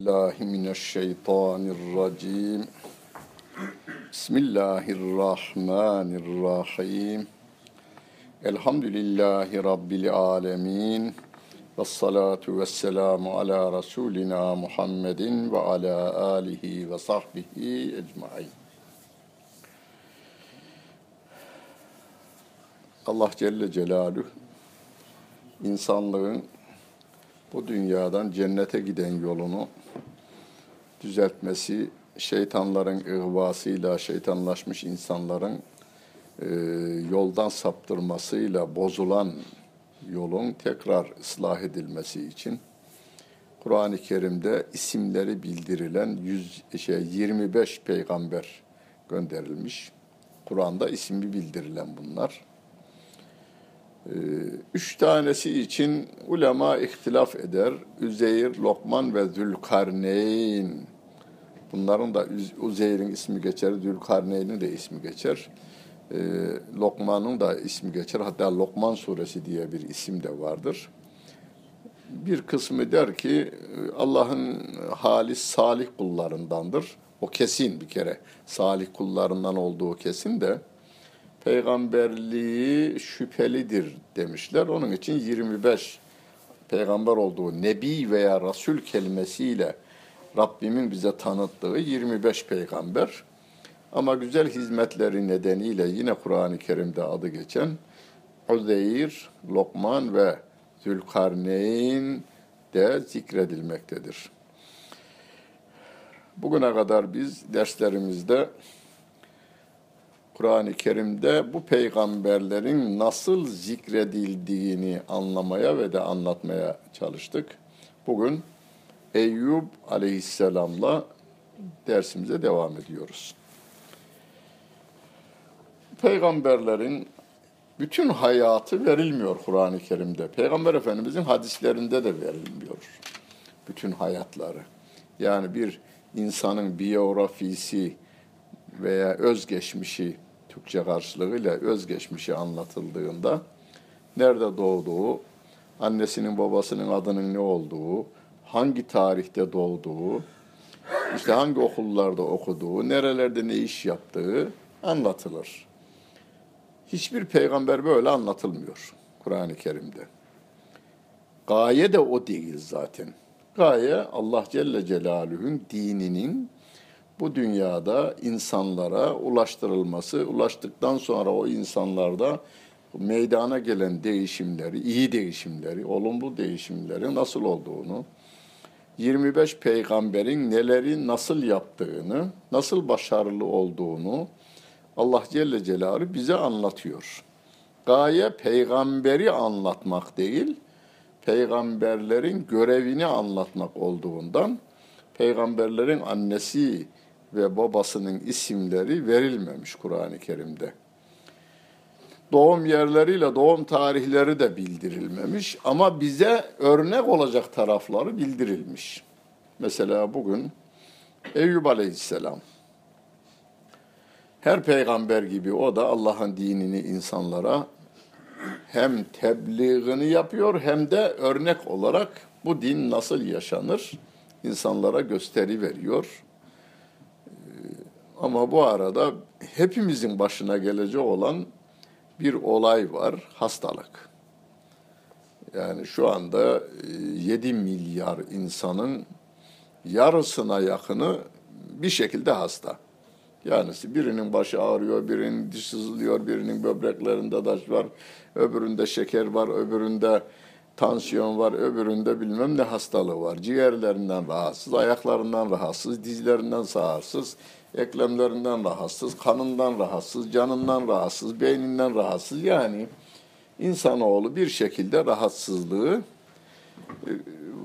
الله من الشيطان الرجيم بسم الله الرحمن الرحيم الحمد لله رب العالمين والصلاة والسلام على رسولنا محمد وعلى آله وصحبه أجمعين Allah Celle Celaluhu insanlığın bu dünyadan cennete giden yolunu düzeltmesi, şeytanların ıhvasıyla şeytanlaşmış insanların e, yoldan saptırmasıyla bozulan yolun tekrar ıslah edilmesi için Kur'an-ı Kerim'de isimleri bildirilen 100, şey, 25 peygamber gönderilmiş. Kur'an'da ismi bildirilen bunlar. Ee, üç tanesi için ulema ihtilaf eder. Üzeyr, Lokman ve Zülkarneyn. Bunların da Uzeyr'in ismi geçer, Zülkarneyn'in de ismi geçer. Ee, Lokman'ın da ismi geçer. Hatta Lokman suresi diye bir isim de vardır. Bir kısmı der ki Allah'ın halis salih kullarındandır. O kesin bir kere. Salih kullarından olduğu kesin de peygamberliği şüphelidir demişler. Onun için 25 peygamber olduğu nebi veya rasul kelimesiyle Rabbimin bize tanıttığı 25 peygamber. Ama güzel hizmetleri nedeniyle yine Kur'an-ı Kerim'de adı geçen Uzeyr, Lokman ve Zülkarneyn de zikredilmektedir. Bugüne kadar biz derslerimizde Kur'an-ı Kerim'de bu peygamberlerin nasıl zikredildiğini anlamaya ve de anlatmaya çalıştık. Bugün Eyüp aleyhisselamla dersimize devam ediyoruz. Peygamberlerin bütün hayatı verilmiyor Kur'an-ı Kerim'de. Peygamber Efendimizin hadislerinde de verilmiyor bütün hayatları. Yani bir insanın biyografisi veya özgeçmişi Türkçe karşılığıyla özgeçmişi anlatıldığında nerede doğduğu, annesinin babasının adının ne olduğu, hangi tarihte doğduğu, işte hangi okullarda okuduğu, nerelerde ne iş yaptığı anlatılır. Hiçbir peygamber böyle anlatılmıyor Kur'an-ı Kerim'de. Gaye de o değil zaten. Gaye Allah Celle Celaluhu'nun dininin bu dünyada insanlara ulaştırılması, ulaştıktan sonra o insanlarda meydana gelen değişimleri, iyi değişimleri, olumlu değişimleri nasıl olduğunu, 25 peygamberin neleri nasıl yaptığını, nasıl başarılı olduğunu Allah Celle Celaluhu bize anlatıyor. Gaye peygamberi anlatmak değil, peygamberlerin görevini anlatmak olduğundan peygamberlerin annesi ve babasının isimleri verilmemiş Kur'an-ı Kerim'de. Doğum yerleriyle doğum tarihleri de bildirilmemiş ama bize örnek olacak tarafları bildirilmiş. Mesela bugün Eyüp Aleyhisselam. Her peygamber gibi o da Allah'ın dinini insanlara hem tebliğini yapıyor hem de örnek olarak bu din nasıl yaşanır insanlara gösteri veriyor. Ama bu arada hepimizin başına gelecek olan bir olay var, hastalık. Yani şu anda 7 e, milyar insanın yarısına yakını bir şekilde hasta. Yani birinin başı ağrıyor, birinin diş sızlıyor, birinin böbreklerinde taş var, öbüründe şeker var, öbüründe tansiyon var, öbüründe bilmem ne hastalığı var. Ciğerlerinden rahatsız, ayaklarından rahatsız, dizlerinden sağırsız, eklemlerinden rahatsız, kanından rahatsız, canından rahatsız, beyninden rahatsız. Yani insanoğlu bir şekilde rahatsızlığı e,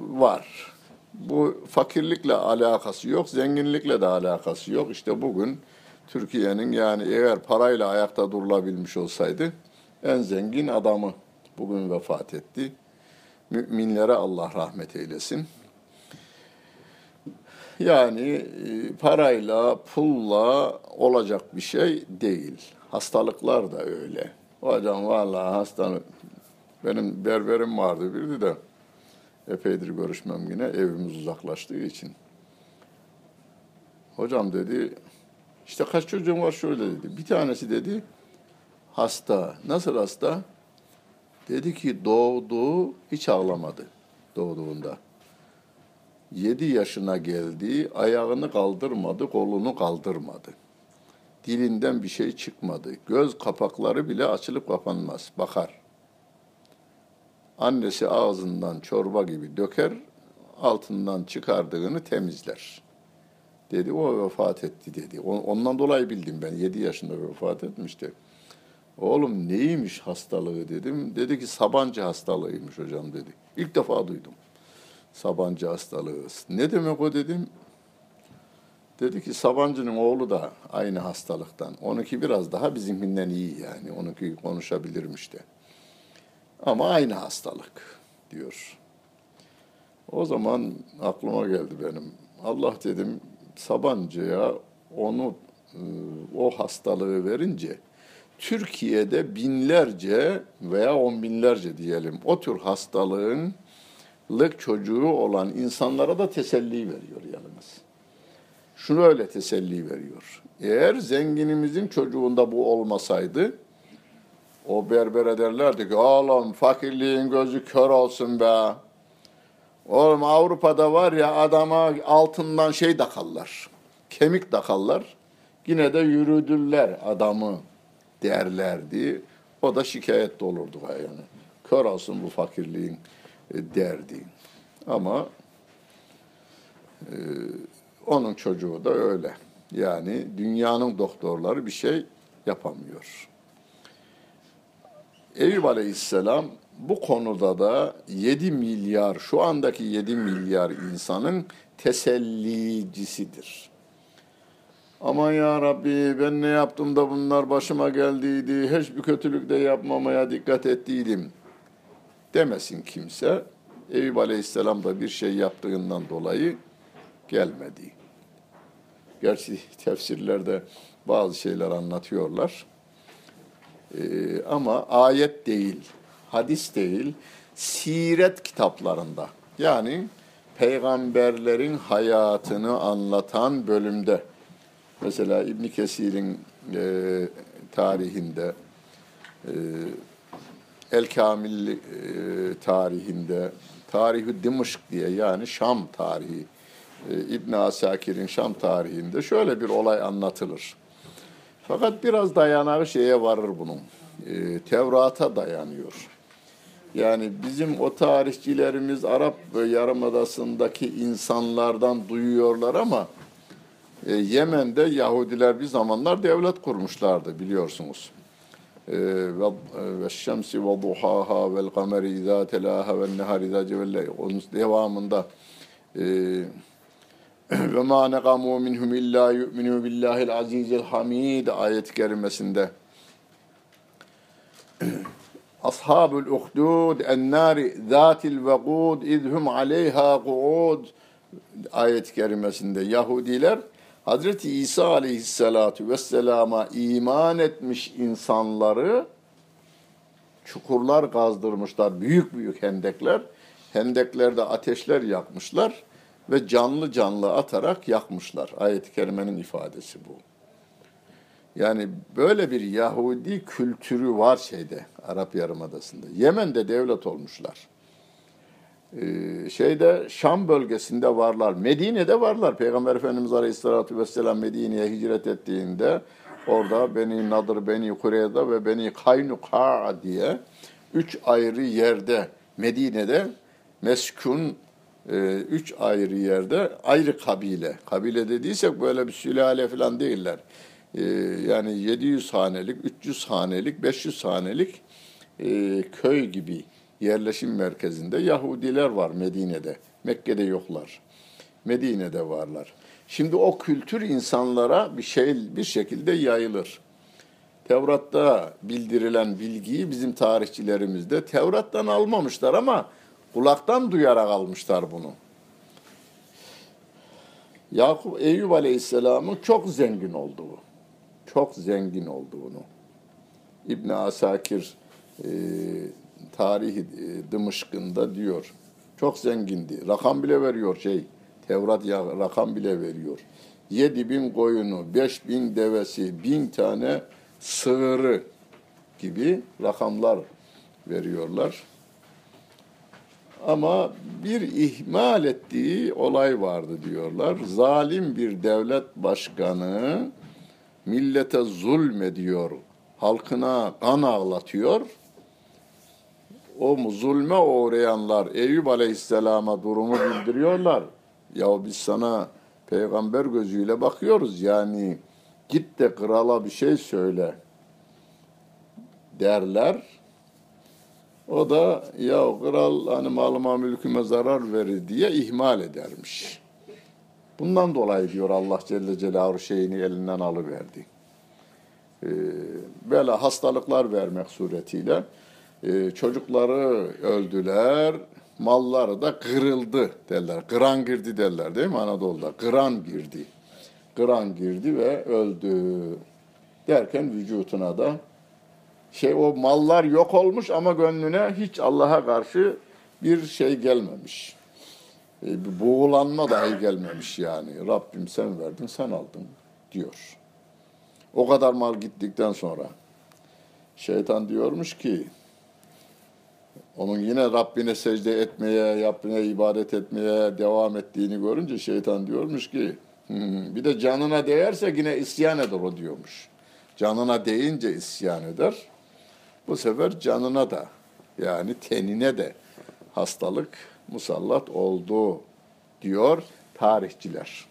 var. Bu fakirlikle alakası yok, zenginlikle de alakası yok. İşte bugün Türkiye'nin yani eğer parayla ayakta durulabilmiş olsaydı en zengin adamı bugün vefat etti. Müminlere Allah rahmet eylesin. Yani e, parayla, pulla olacak bir şey değil. Hastalıklar da öyle. Hocam vallahi hastalık. Benim berberim vardı birdi de epeydir görüşmem yine evimiz uzaklaştığı için. hocam dedi işte kaç çocuğum var şöyle dedi. Bir tanesi dedi hasta. Nasıl hasta? Dedi ki doğdu hiç ağlamadı doğduğunda. Yedi yaşına geldi, ayağını kaldırmadı, kolunu kaldırmadı. Dilinden bir şey çıkmadı. Göz kapakları bile açılıp kapanmaz, bakar. Annesi ağzından çorba gibi döker, altından çıkardığını temizler. Dedi o vefat etti dedi. Ondan dolayı bildim ben. Yedi yaşında vefat etmişti. Oğlum neymiş hastalığı dedim. Dedi ki Sabancı hastalığıymış hocam dedi. İlk defa duydum. Sabancı hastalığı. Ne demek o dedim. Dedi ki Sabancı'nın oğlu da aynı hastalıktan. Onunki biraz daha bizimkinden iyi yani. Onunki konuşabilirmiş de. Ama aynı hastalık diyor. O zaman aklıma geldi benim. Allah dedim Sabancı'ya onu ıı, o hastalığı verince Türkiye'de binlerce veya on binlerce diyelim o tür hastalığın lık çocuğu olan insanlara da teselli veriyor yalnız. Şunu öyle teselli veriyor. Eğer zenginimizin çocuğunda bu olmasaydı o berber derlerdi ki oğlum fakirliğin gözü kör olsun be. Oğlum Avrupa'da var ya adama altından şey takarlar. Kemik takarlar. Yine de yürüdürler adamı derlerdi. O da şikayet olurdu yani. Kör olsun bu fakirliğin e, derdi. Ama e, onun çocuğu da öyle. Yani dünyanın doktorları bir şey yapamıyor. Eyüp Aleyhisselam bu konuda da 7 milyar, şu andaki 7 milyar insanın tesellicisidir. Aman ya Rabbi ben ne yaptım da bunlar başıma geldiydi, hiçbir kötülük de yapmamaya dikkat ettiydim demesin kimse. Eyüp Aleyhisselam da bir şey yaptığından dolayı gelmedi. Gerçi tefsirlerde bazı şeyler anlatıyorlar. Ee, ama ayet değil, hadis değil, siret kitaplarında yani peygamberlerin hayatını anlatan bölümde mesela İbn Kesir'in e, tarihinde e, El Kamil e, tarihinde Tarihü Dimışk diye yani Şam tarihi e, İbn Asakir'in Şam tarihinde şöyle bir olay anlatılır. Fakat biraz dayanağı şeye varır bunun. E, Tevrat'a dayanıyor. Yani bizim o tarihçilerimiz Arap Yarımadası'ndaki insanlardan duyuyorlar ama e, Yemen'de Yahudiler bir zamanlar devlet kurmuşlardı biliyorsunuz. E, ve şemsi ve duhaha vel kameri izâ telâha ve nehar izâ onun devamında e, ve ma nekamu minhum illa yu'minu billahil azizil hamid ayet-i kerimesinde. Ashabul uhdud en-nari zatil vequd izhum aleyha kuud ayet-i kerimesinde. Yahudiler Hazreti İsa aleyhissalatu vesselama iman etmiş insanları çukurlar kazdırmışlar, büyük büyük hendekler. Hendeklerde ateşler yakmışlar ve canlı canlı atarak yakmışlar. Ayet-i kerimenin ifadesi bu. Yani böyle bir Yahudi kültürü var şeyde, Arap Yarımadası'nda. Yemen'de devlet olmuşlar. Ee, şeyde Şam bölgesinde varlar. Medine'de varlar. Peygamber Efendimiz Aleyhisselatü Vesselam Medine'ye hicret ettiğinde orada Beni Nadır, Beni Kureyda ve Beni Kaynuka diye üç ayrı yerde Medine'de meskun e, üç ayrı yerde ayrı kabile. Kabile dediysek böyle bir sülale falan değiller. E, yani 700 hanelik, 300 hanelik, 500 hanelik e, köy gibi yerleşim merkezinde Yahudiler var Medine'de. Mekke'de yoklar. Medine'de varlar. Şimdi o kültür insanlara bir şey bir şekilde yayılır. Tevrat'ta bildirilen bilgiyi bizim tarihçilerimizde Tevrat'tan almamışlar ama kulaktan duyarak almışlar bunu. Yakup Eyüp Aleyhisselam'ın çok zengin olduğu, çok zengin olduğunu İbn Asakir e, tarihi e, Dımışkın'da diyor. Çok zengindi. Rakam bile veriyor şey Tevrat ya, rakam bile veriyor. Yedi bin koyunu, beş bin devesi, bin tane sığırı gibi rakamlar veriyorlar. Ama bir ihmal ettiği olay vardı diyorlar. Zalim bir devlet başkanı millete zulmediyor, halkına kan ağlatıyor. O zulme uğrayanlar Eyüp Aleyhisselam'a durumu bildiriyorlar. Ya biz sana peygamber gözüyle bakıyoruz yani git de krala bir şey söyle derler. O da ya kral hani malıma mülküme zarar verir diye ihmal edermiş. Bundan dolayı diyor Allah Celle Celaluhu şeyini elinden alıverdi. Ee, böyle hastalıklar vermek suretiyle e, çocukları öldüler, malları da kırıldı derler. Kıran girdi derler değil mi Anadolu'da? Kıran girdi. Kıran girdi ve öldü. Derken vücutuna da şey o mallar yok olmuş ama gönlüne hiç Allah'a karşı bir şey gelmemiş. E, bir boğulanma dahi gelmemiş yani. Rabbim sen verdin, sen aldın diyor. O kadar mal gittikten sonra şeytan diyormuş ki onun yine Rabbine secde etmeye, yapmaya, ibadet etmeye devam ettiğini görünce şeytan diyormuş ki bir de canına değerse yine isyan eder o diyormuş. Canına değince isyan eder. Bu sefer canına da yani tenine de hastalık musallat oldu diyor tarihçiler.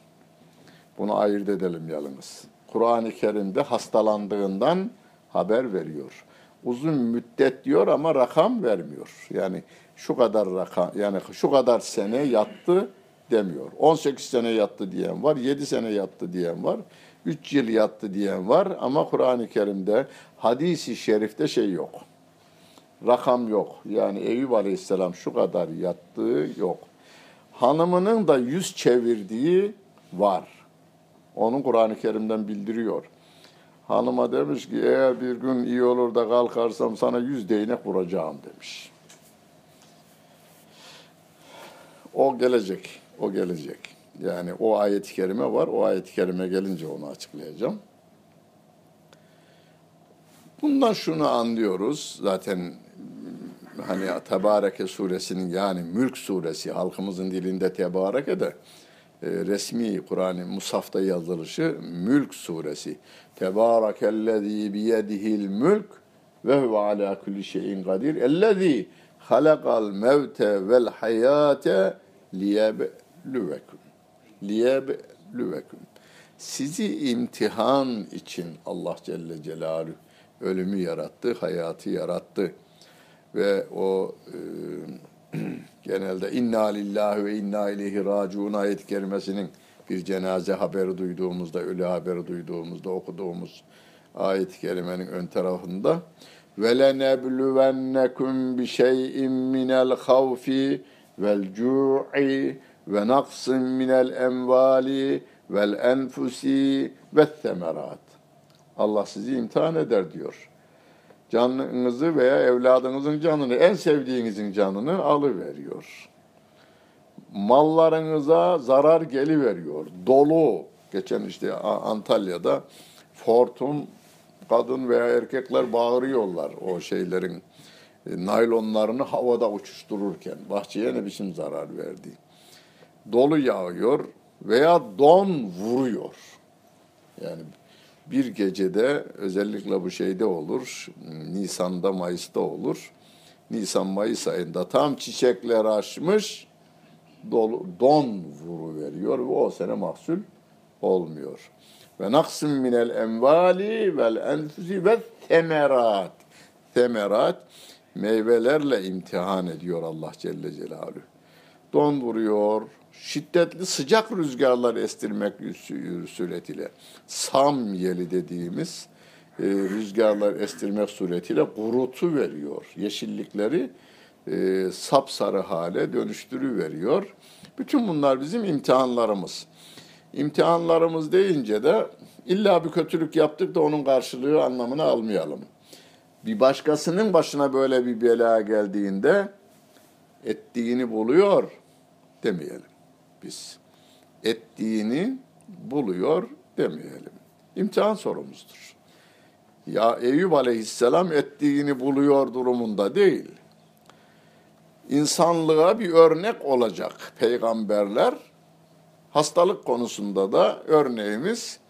Bunu ayırt edelim yalnız. Kur'an-ı Kerim'de hastalandığından haber veriyor. Uzun müddet diyor ama rakam vermiyor. Yani şu kadar rakam yani şu kadar sene yattı demiyor. 18 sene yattı diyen var, 7 sene yattı diyen var, 3 yıl yattı diyen var ama Kur'an-ı Kerim'de hadisi şerifte şey yok. Rakam yok. Yani Eyüp Aleyhisselam şu kadar yattığı yok. Hanımının da yüz çevirdiği var. Onun Kur'an-ı Kerim'den bildiriyor. Hanıma demiş ki eğer bir gün iyi olur da kalkarsam sana yüz değnek vuracağım demiş. O gelecek, o gelecek. Yani o ayet-i kerime var, o ayet-i kerime gelince onu açıklayacağım. Bundan şunu anlıyoruz, zaten hani Tebareke suresinin yani Mülk suresi halkımızın dilinde Tebareke de resmi Kur'an-ı Musaf'ta yazılışı Mülk suresi. Tebarekellezî biyedihil mülk ve huve alâ kulli şeyin kadir. Ellezî halakal mevte vel hayâte liyebluvekum. Liyebluvekum. Sizi imtihan için Allah Celle Celaluhu ölümü yarattı, hayatı yarattı. Ve o e, genelde inna lillahi ve inna ileyhi raciun ayet kerimesinin bir cenaze haberi duyduğumuzda, ölü haberi duyduğumuzda okuduğumuz ayet-i kerimenin ön tarafında ve lenebluvennekum bi şey'in minel havfi vel cu'i ve naqsin minel envali vel enfusi ve temerat. Allah sizi imtihan eder diyor. Canınızı veya evladınızın canını, en sevdiğinizin canını alıveriyor. Mallarınıza zarar geliveriyor. Dolu. Geçen işte Antalya'da Fortum kadın veya erkekler bağırıyorlar o şeylerin e, naylonlarını havada uçuştururken. Bahçeye ne biçim zarar verdi. Dolu yağıyor veya don vuruyor. Yani bir gecede özellikle bu şeyde olur, Nisan'da, Mayıs'ta olur. Nisan-Mayıs ayında tam çiçekler açmış, dolu, don vuru veriyor ve o sene mahsul olmuyor. Ve naksim minel envali vel enfusi ve temerat. Temerat meyvelerle imtihan ediyor Allah Celle Celaluhu. Don vuruyor, şiddetli sıcak rüzgarlar estirmek suretiyle sam yeli dediğimiz e, rüzgarlar estirmek suretiyle kurutu veriyor. Yeşillikleri e, sapsarı hale dönüştürü veriyor. Bütün bunlar bizim imtihanlarımız. İmtihanlarımız deyince de illa bir kötülük yaptık da onun karşılığı anlamını almayalım. Bir başkasının başına böyle bir bela geldiğinde ettiğini buluyor demeyelim biz. ettiğini buluyor demeyelim. İmtihan sorumuzdur. Ya Eyüp Aleyhisselam ettiğini buluyor durumunda değil. İnsanlığa bir örnek olacak peygamberler. Hastalık konusunda da örneğimiz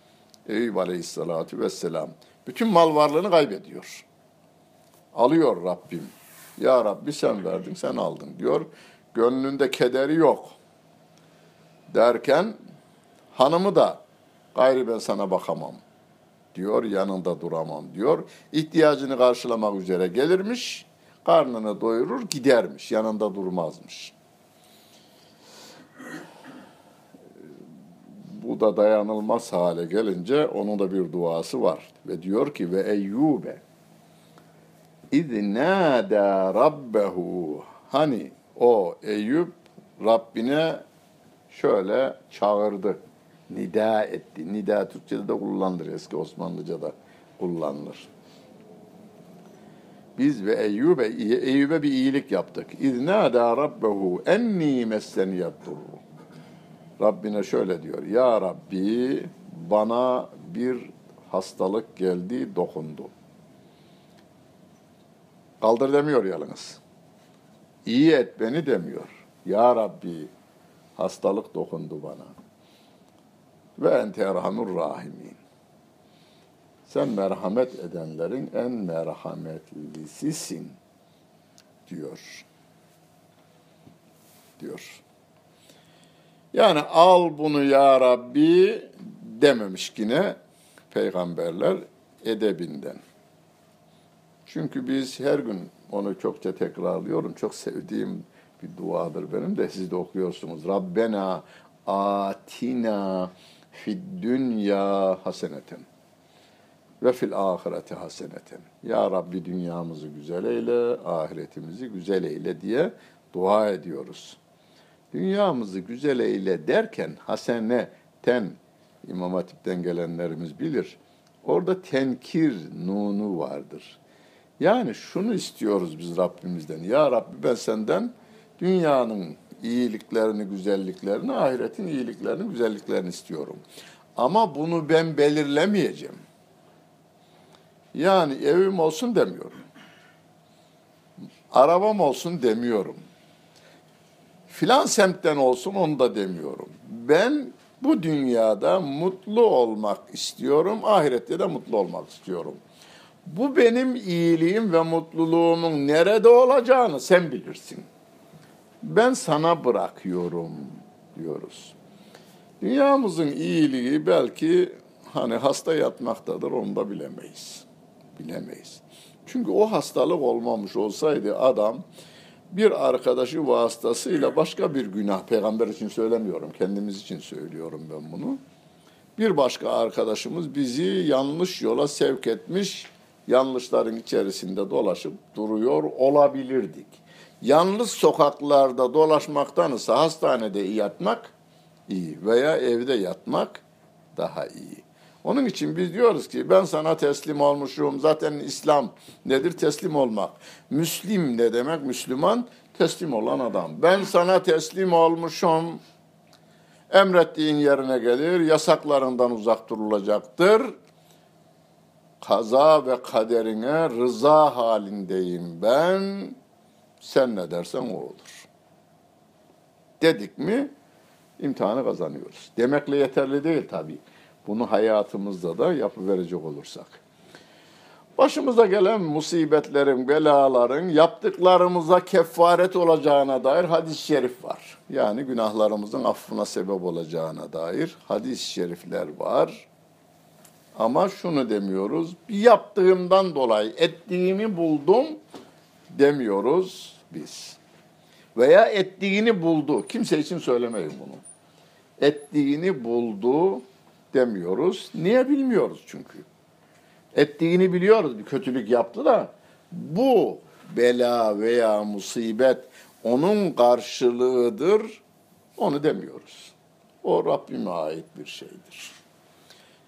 Eyüp Aleyhisselatü Vesselam. Bütün mal varlığını kaybediyor. Alıyor Rabbim. Ya Rabbi sen verdin, sen aldın diyor. Gönlünde kederi yok. Derken hanımı da gayri ben sana bakamam diyor, yanında duramam diyor. İhtiyacını karşılamak üzere gelirmiş, karnını doyurur gidermiş, yanında durmazmış. Bu da dayanılmaz hale gelince onun da bir duası var. Ve diyor ki ve Eyyube İz nâdâ rabbehu Hani o Eyüp Rabbine şöyle çağırdı. Nida etti. Nida Türkçe'de de kullanılır. Eski Osmanlıca'da kullanılır. Biz ve Eyyub'e Eyyub'e bir iyilik yaptık. İznâdâ rabbehu enni messeniyattur. Rabbine şöyle diyor. Ya Rabbi bana bir hastalık geldi, dokundu. Kaldır demiyor yalnız. İyi et beni demiyor. Ya Rabbi hastalık dokundu bana. Ve ente erhamur rahimin. Sen merhamet edenlerin en merhametlisisin diyor. Diyor. Yani al bunu ya Rabbi dememiş yine peygamberler edebinden. Çünkü biz her gün onu çokça tekrarlıyorum. Çok sevdiğim bir duadır benim de siz de okuyorsunuz. Rabbena atina fid dünya haseneten ve fil ahireti haseneten. Ya Rabbi dünyamızı güzel eyle, ahiretimizi güzel eyle diye dua ediyoruz. Dünyamızı güzel eyle derken haseneten İmam Hatip'ten gelenlerimiz bilir. Orada tenkir nunu vardır. Yani şunu istiyoruz biz Rabbimizden. Ya Rabbi ben senden dünyanın iyiliklerini, güzelliklerini, ahiretin iyiliklerini, güzelliklerini istiyorum. Ama bunu ben belirlemeyeceğim. Yani evim olsun demiyorum. Arabam olsun demiyorum. Filan semtten olsun onu da demiyorum. Ben bu dünyada mutlu olmak istiyorum, ahirette de mutlu olmak istiyorum. Bu benim iyiliğim ve mutluluğumun nerede olacağını sen bilirsin. Ben sana bırakıyorum diyoruz. Dünyamızın iyiliği belki hani hasta yatmaktadır onu da bilemeyiz. Bilemeyiz. Çünkü o hastalık olmamış olsaydı adam bir arkadaşı vasıtasıyla başka bir günah, peygamber için söylemiyorum, kendimiz için söylüyorum ben bunu. Bir başka arkadaşımız bizi yanlış yola sevk etmiş, yanlışların içerisinde dolaşıp duruyor olabilirdik. Yanlış sokaklarda dolaşmaktansa hastanede yatmak iyi veya evde yatmak daha iyi. Onun için biz diyoruz ki ben sana teslim olmuşum. Zaten İslam nedir? Teslim olmak. Müslim ne demek? Müslüman teslim olan adam. Ben sana teslim olmuşum. Emrettiğin yerine gelir, yasaklarından uzak durulacaktır. Kaza ve kaderine rıza halindeyim ben. Sen ne dersen o olur. Dedik mi imtihanı kazanıyoruz. Demekle yeterli değil tabii. Bunu hayatımızda da yapıverecek olursak. Başımıza gelen musibetlerin, belaların yaptıklarımıza kefaret olacağına dair hadis-i şerif var. Yani günahlarımızın affına sebep olacağına dair hadis-i şerifler var. Ama şunu demiyoruz, bir yaptığımdan dolayı ettiğimi buldum demiyoruz biz. Veya ettiğini buldu. Kimse için söylemeyin bunu. Ettiğini buldu demiyoruz. Niye bilmiyoruz çünkü. Ettiğini biliyoruz bir kötülük yaptı da bu bela veya musibet onun karşılığıdır onu demiyoruz. O Rabbime ait bir şeydir.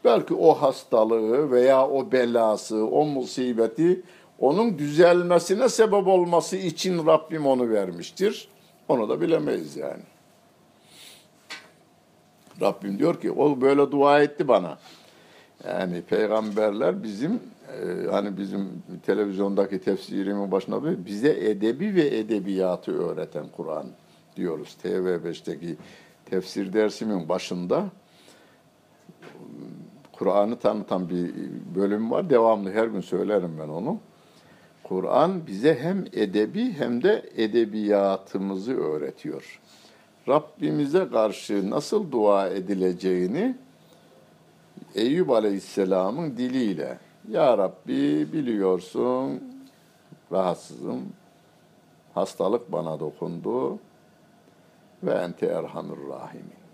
Belki o hastalığı veya o belası, o musibeti onun düzelmesine sebep olması için Rabbim onu vermiştir. Onu da bilemeyiz yani. Rabbim diyor ki o böyle dua etti bana. Yani peygamberler bizim e, hani bizim televizyondaki tefsirimin başına diyor bize edebi ve edebiyatı öğreten Kur'an diyoruz. TV5'teki tefsir dersimin başında Kur'an'ı tanıtan bir bölüm var. Devamlı her gün söylerim ben onu. Kur'an bize hem edebi hem de edebiyatımızı öğretiyor. Rabbimize karşı nasıl dua edileceğini Eyüp Aleyhisselam'ın diliyle Ya Rabbi biliyorsun rahatsızım, hastalık bana dokundu ve ente erhamur rahimin.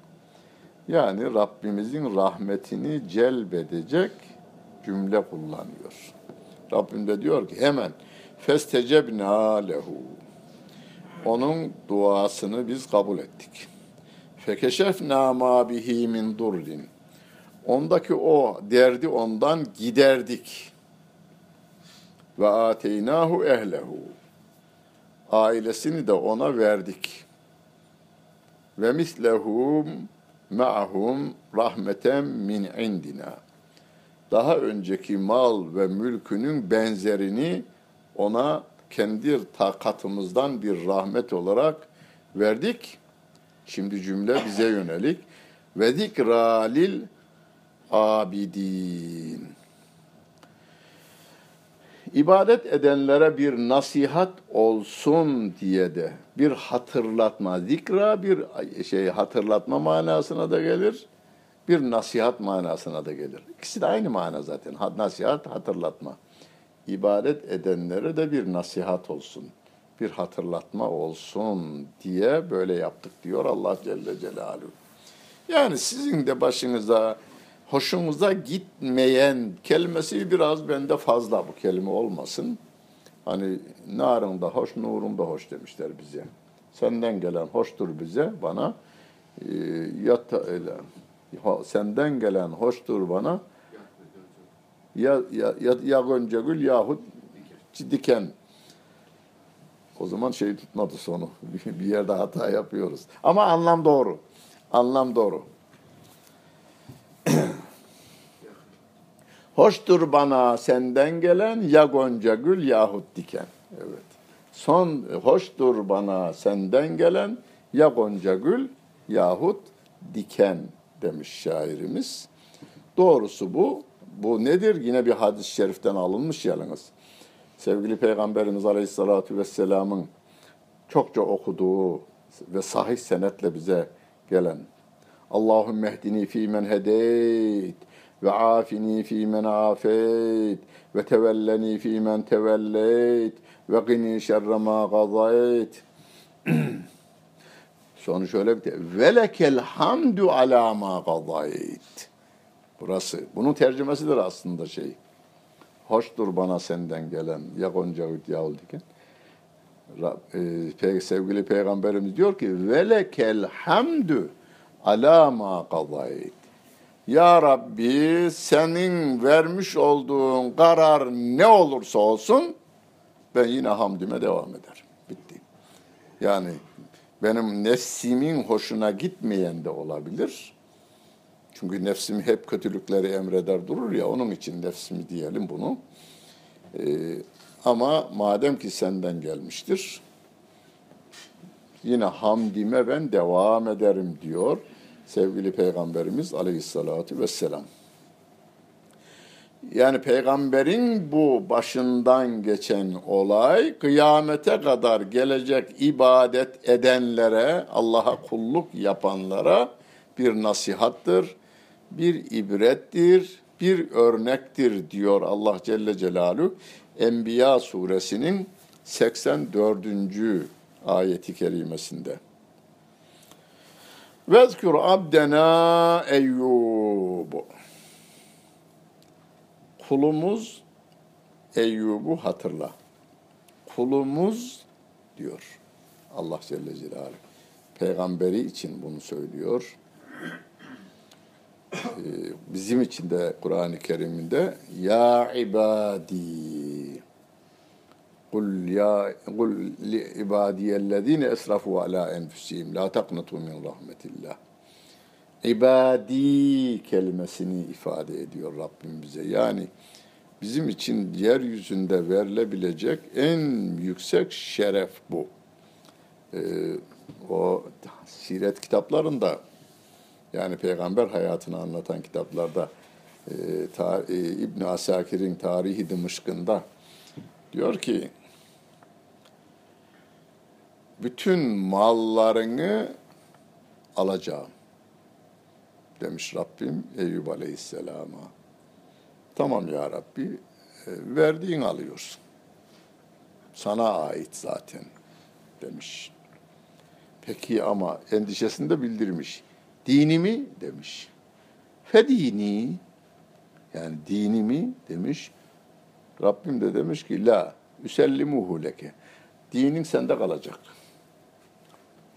Yani Rabbimizin rahmetini celbedecek cümle kullanıyor. Rabbim de diyor ki hemen festecebna lehu. Onun duasını biz kabul ettik. Fekeşefna ma bihi min durrin. Ondaki o derdi ondan giderdik. Ve ateynahu ehlehu. Ailesini de ona verdik. Ve mislehum ma'hum rahmeten min indina. Daha önceki mal ve mülkünün benzerini ona kendi takatımızdan bir rahmet olarak verdik. Şimdi cümle bize yönelik. Ve zikra abidin. İbadet edenlere bir nasihat olsun diye de bir hatırlatma, zikra bir şey hatırlatma manasına da gelir, bir nasihat manasına da gelir. İkisi de aynı mana zaten. Nasihat, hatırlatma. İbadet edenlere de bir nasihat olsun, bir hatırlatma olsun diye böyle yaptık diyor Allah Celle Celaluhu. Yani sizin de başınıza hoşumuza gitmeyen kelimesi biraz bende fazla bu kelime olmasın. Hani narında hoş, nurunda hoş demişler bize. Senden gelen hoştur bize, bana. E, yat, öyle, senden gelen hoştur bana. Ya, ya, ya, ya Gonca Gül yahut diken. O zaman şey tutmadı sonu. bir yerde hata yapıyoruz. Ama anlam doğru. Anlam doğru. Hoştur bana senden gelen ya gonca gül yahut diken. Evet. Son hoştur bana senden gelen ya gonca gül yahut diken demiş şairimiz. Doğrusu bu. Bu nedir? Yine bir hadis-i şeriften alınmış yalnız. Sevgili Peygamberimiz Aleyhisselatü Vesselam'ın çokça okuduğu ve sahih senetle bize gelen Allahümme ehdini fî men hedeyt ve afini fi men afeyt ve tevelleni fi men tevelleyt ve gini şerre ma gazayt. Sonra şöyle bir de velekel hamdu ala ma gazayt. Burası. Bunun tercümesidir aslında şey. Hoştur bana senden gelen ya gonca ya diken. E, sevgili peygamberimiz diyor ki velekel hamdu ala ma gazayt. Ya Rabbi senin vermiş olduğun karar ne olursa olsun ben yine hamdime devam ederim. Bitti. Yani benim nefsimin hoşuna gitmeyen de olabilir. Çünkü nefsim hep kötülükleri emreder durur ya onun için nefsimi diyelim bunu. Ee, ama madem ki senden gelmiştir yine hamdime ben devam ederim diyor sevgili Peygamberimiz Aleyhisselatü Vesselam. Yani peygamberin bu başından geçen olay kıyamete kadar gelecek ibadet edenlere, Allah'a kulluk yapanlara bir nasihattır, bir ibrettir, bir örnektir diyor Allah Celle Celaluhu Enbiya suresinin 84. ayeti kerimesinde. Vezkür abdena Eyyub. Kulumuz Eyyub'u hatırla. Kulumuz diyor Allah Celle Celaluhu. Peygamberi için bunu söylüyor. Ee, bizim için de Kur'an-ı Kerim'inde ya ibadi Kul ya kul li ibadiyellezine esrafu ala enfusihim la taqnatu min rahmetillah. ibadi kelimesini ifade ediyor Rabbim bize. Yani bizim için yeryüzünde verilebilecek en yüksek şeref bu. Ee, o siret kitaplarında yani peygamber hayatını anlatan kitaplarda e, ta, e, İbn Asakir'in Tarihi Dımışkı'nda diyor ki bütün mallarını alacağım demiş Rabbim Eyüp Aleyhisselam'a. Tamam ya Rabbi, e, verdiğin alıyorsun. Sana ait zaten demiş. Peki ama endişesini de bildirmiş. Dinimi demiş. Fedini yani dinimi demiş. Rabbim de demiş ki la üsellimuhu leke. Dinin sende kalacak.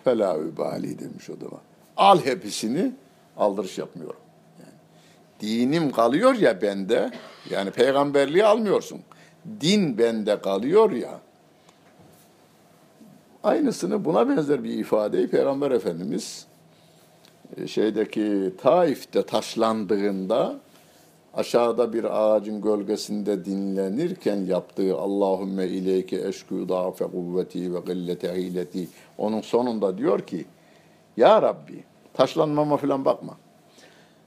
Fela übali demiş o zaman. Al hepsini aldırış yapmıyorum. Yani dinim kalıyor ya bende. Yani peygamberliği almıyorsun. Din bende kalıyor ya. Aynısını buna benzer bir ifadeyi Peygamber Efendimiz e, şeydeki Taif'te taşlandığında aşağıda bir ağacın gölgesinde dinlenirken yaptığı Allahümme ileyke eşkü da'fe kuvveti ve gillete hileti onun sonunda diyor ki Ya Rabbi taşlanmama falan bakma.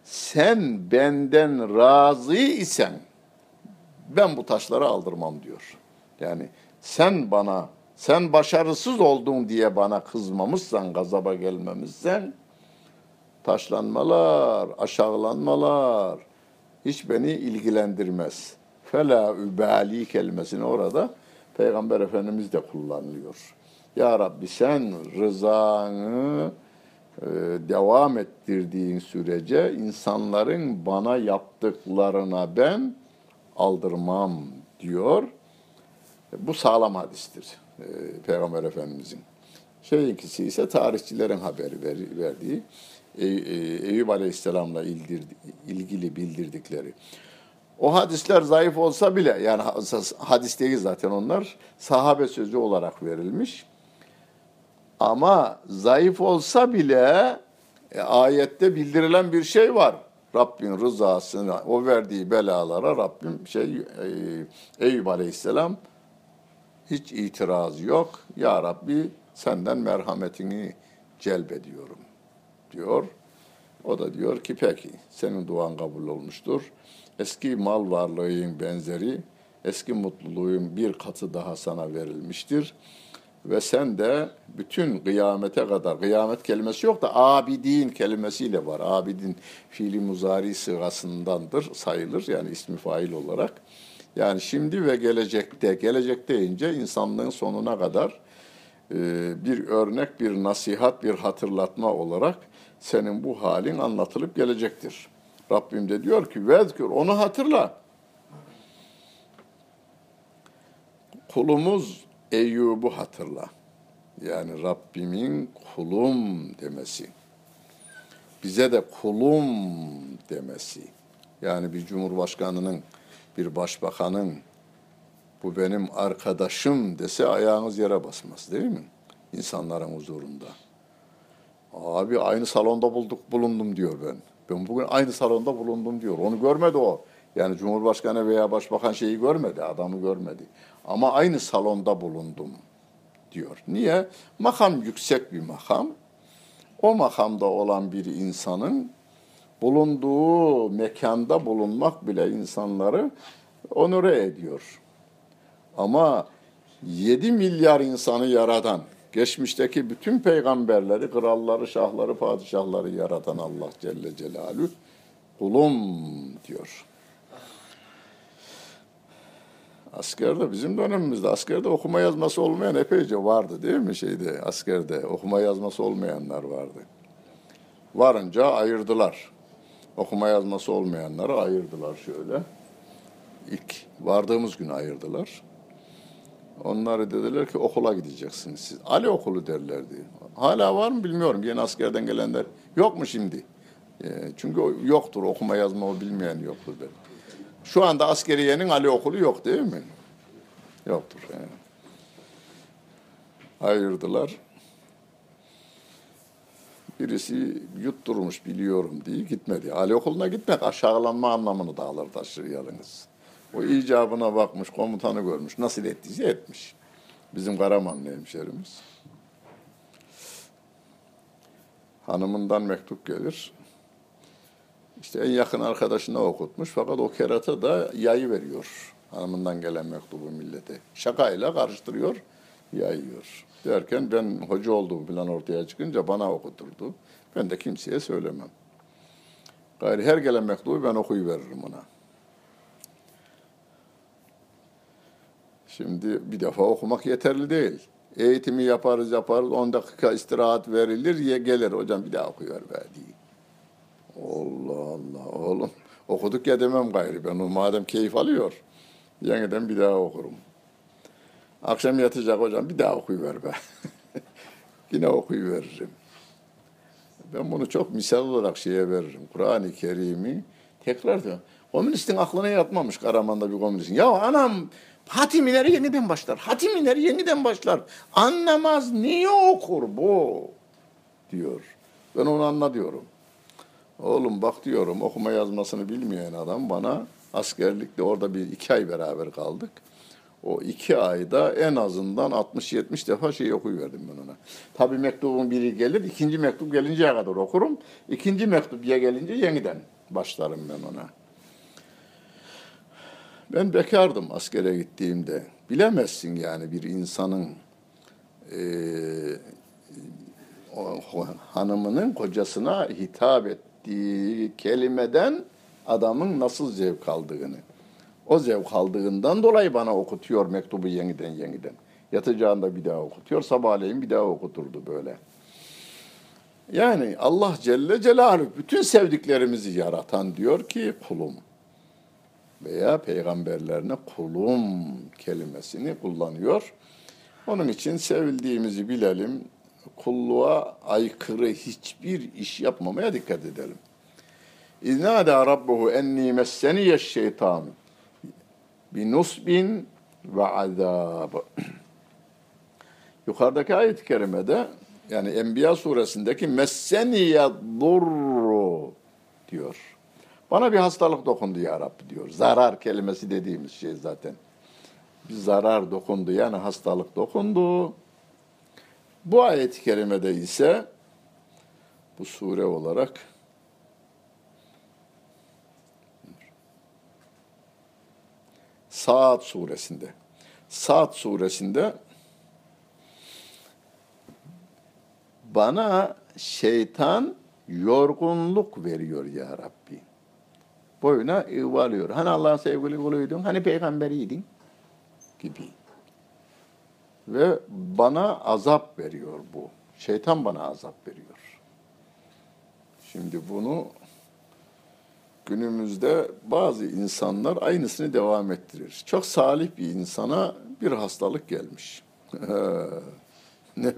Sen benden razı isen ben bu taşları aldırmam diyor. Yani sen bana sen başarısız oldun diye bana kızmamışsan, gazaba gelmemişsen taşlanmalar, aşağılanmalar hiç beni ilgilendirmez. Fela übali kelimesini orada Peygamber Efendimiz de kullanılıyor. Ya Rabbi sen rızanı e, devam ettirdiğin sürece insanların bana yaptıklarına ben aldırmam diyor. Bu sağlam hadistir e, Peygamber Efendimizin. Şeyinkisi ise tarihçilerin haberi verdiği Eyüp Aleyhisselam'la ilgili bildirdikleri. O hadisler zayıf olsa bile yani hadis değil zaten onlar sahabe sözü olarak verilmiş. Ama zayıf olsa bile e, ayette bildirilen bir şey var. Rabbin rızasını, o verdiği belalara Rabbim şey e, Eyüp Aleyhisselam hiç itiraz yok. Ya Rabbi senden merhametini celbediyorum diyor. O da diyor ki peki senin duan kabul olmuştur. Eski mal varlığın benzeri, eski mutluluğun bir katı daha sana verilmiştir. Ve sen de bütün kıyamete kadar, kıyamet kelimesi yok da abidin kelimesiyle var. Abidin fiili muzari sırasındandır, sayılır yani ismi fail olarak. Yani şimdi ve gelecekte, gelecek deyince insanlığın sonuna kadar bir örnek, bir nasihat, bir hatırlatma olarak senin bu halin anlatılıp gelecektir. Rabbim de diyor ki vezkür onu hatırla. Kulumuz Eyyub'u hatırla. Yani Rabbimin kulum demesi. Bize de kulum demesi. Yani bir cumhurbaşkanının, bir başbakanın bu benim arkadaşım dese ayağınız yere basmaz değil mi? İnsanların huzurunda. Abi aynı salonda bulduk bulundum diyor ben. Ben bugün aynı salonda bulundum diyor. Onu görmedi o. Yani Cumhurbaşkanı veya Başbakan şeyi görmedi, adamı görmedi. Ama aynı salonda bulundum diyor. Niye? Makam yüksek bir makam. O makamda olan bir insanın bulunduğu mekanda bulunmak bile insanları onure ediyor. Ama 7 milyar insanı yaradan, geçmişteki bütün peygamberleri, kralları, şahları, padişahları yaratan Allah Celle Celaluhu kulum diyor. Askerde bizim dönemimizde askerde okuma yazması olmayan epeyce vardı değil mi şeyde askerde okuma yazması olmayanlar vardı. Varınca ayırdılar. Okuma yazması olmayanları ayırdılar şöyle. İlk vardığımız gün ayırdılar. Onları dediler ki okula gideceksiniz siz. Ali okulu derlerdi. Hala var mı bilmiyorum. Yeni askerden gelenler yok mu şimdi? E, çünkü yoktur okuma yazma o bilmeyen yoktur der. Şu anda askeriyenin Ali okulu yok değil mi? Yoktur. Yani. Ayırdılar. Birisi yutturmuş biliyorum diye gitmedi. Ali okuluna gitmek aşağılanma anlamını da alır taşır yalnız. O icabına bakmış, komutanı görmüş. Nasıl ettiyse etmiş. Bizim Karamanlı hemşerimiz. Hanımından mektup gelir. İşte en yakın arkadaşına okutmuş fakat o kerata da yayı veriyor. Hanımından gelen mektubu millete. Şakayla karıştırıyor, yayıyor. Derken ben hoca olduğum falan ortaya çıkınca bana okuturdu. Ben de kimseye söylemem. Gayri her gelen mektubu ben okuyuveririm ona. Şimdi bir defa okumak yeterli değil. Eğitimi yaparız yaparız, 10 dakika istirahat verilir, ye gelir. Hocam bir daha okuyuver be diye. Allah Allah oğlum. Okuduk ya demem gayrı ben o madem keyif alıyor. Yeniden bir daha okurum. Akşam yatacak hocam bir daha okuyuver be. Yine okuyuveririm. Ben bunu çok misal olarak şeye veririm. Kur'an-ı Kerim'i tekrar da komünistin aklına yatmamış Karaman'da bir komünistin. Ya anam hatim iner yeniden başlar. Hatim iner yeniden başlar. Anlamaz niye okur bu? Diyor. Ben onu anla diyorum. Oğlum bak diyorum okuma yazmasını bilmeyen adam bana askerlikte orada bir iki ay beraber kaldık. O iki ayda en azından 60-70 defa şey okuyuverdim ben ona. Tabii mektubun biri gelir, ikinci mektup gelinceye kadar okurum. İkinci mektup ya gelince yeniden başlarım ben ona. Ben bekardım askere gittiğimde. Bilemezsin yani bir insanın e, o, hanımının kocasına hitap ettiği kelimeden adamın nasıl zevk aldığını. O zevk aldığından dolayı bana okutuyor mektubu yeniden yeniden. Yatacağında bir daha okutuyor, sabahleyin bir daha okuturdu böyle. Yani Allah Celle Celaluhu bütün sevdiklerimizi yaratan diyor ki kulum veya peygamberlerine kulum kelimesini kullanıyor. Onun için sevildiğimizi bilelim, kulluğa aykırı hiçbir iş yapmamaya dikkat edelim. İznâdâ rabbuhu enni messeniye şeytan bi nusbin ve azab. Yukarıdaki ayet-i kerimede yani Enbiya suresindeki messeniye durru diyor. Bana bir hastalık dokundu ya Rabbi diyor. Zarar kelimesi dediğimiz şey zaten. Bir zarar dokundu yani hastalık dokundu. Bu ayet-i kerimede ise bu sure olarak Saat suresinde. Saat suresinde bana şeytan yorgunluk veriyor ya Rabbi. Boyuna ıvalıyor. Hani Allah'ın sevgili kuluydun, hani peygamberiydin gibi. Ve bana azap veriyor bu. Şeytan bana azap veriyor. Şimdi bunu günümüzde bazı insanlar aynısını devam ettirir. Çok salih bir insana bir hastalık gelmiş. ne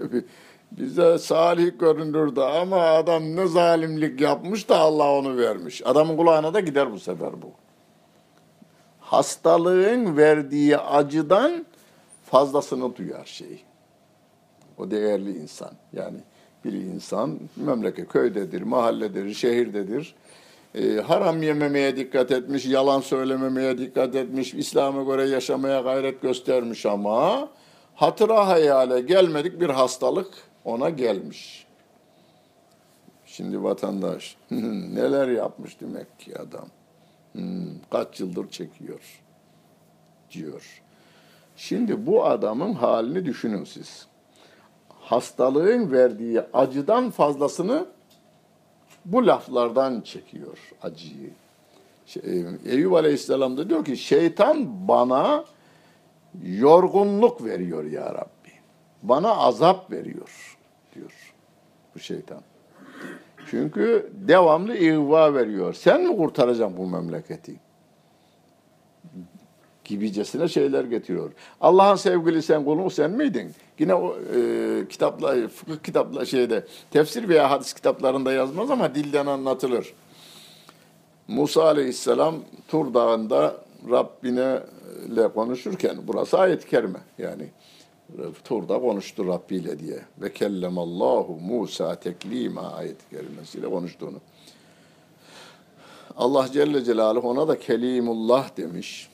bize salih görünürdü ama adam ne zalimlik yapmış da Allah onu vermiş. Adamın kulağına da gider bu sefer bu. Hastalığın verdiği acıdan fazlasını duyar şey. O değerli insan. Yani bir insan memleket köydedir, mahalledir, şehirdedir e, haram yememeye dikkat etmiş, yalan söylememeye dikkat etmiş, İslam'a göre yaşamaya gayret göstermiş ama hatıra hayale gelmedik bir hastalık ona gelmiş. Şimdi vatandaş neler yapmış demek ki adam. Hmm, kaç yıldır çekiyor diyor. Şimdi bu adamın halini düşünün siz. Hastalığın verdiği acıdan fazlasını bu laflardan çekiyor acıyı. Şey, Eyüp Aleyhisselam da diyor ki şeytan bana yorgunluk veriyor ya Rabbi. Bana azap veriyor diyor bu şeytan. Çünkü devamlı ihva veriyor. Sen mi kurtaracaksın bu memleketi? Gibicesine şeyler getiriyor. Allah'ın sevgili sen kulun sen miydin? Yine o e, kitapla, fıkıh kitapla şeyde, tefsir veya hadis kitaplarında yazmaz ama dilden anlatılır. Musa Aleyhisselam Tur Dağı'nda Rabbine konuşurken, burası ayet-i kerime yani. Tur'da konuştu Rabbi ile diye. Ve kellemallahu Musa teklima ayet-i kerimesiyle konuştuğunu. Allah Celle Celaluhu ona da Kelimullah demiş.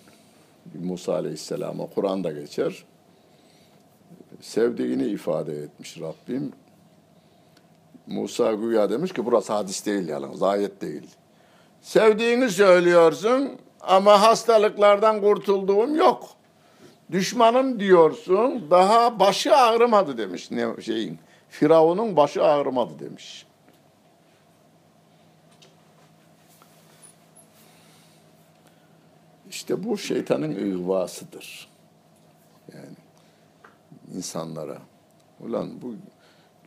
Musa Aleyhisselam'a Kur'an'da geçer. Sevdiğini ifade etmiş Rabbim. Musa güya demiş ki burası hadis değil yalnız, ayet değil. Sevdiğini söylüyorsun ama hastalıklardan kurtulduğum yok. Düşmanım diyorsun daha başı ağrımadı demiş ne şeyin. Firavun'un başı ağrımadı demiş. İşte bu şeytanın ıhvasıdır. Yani insanlara. Ulan bu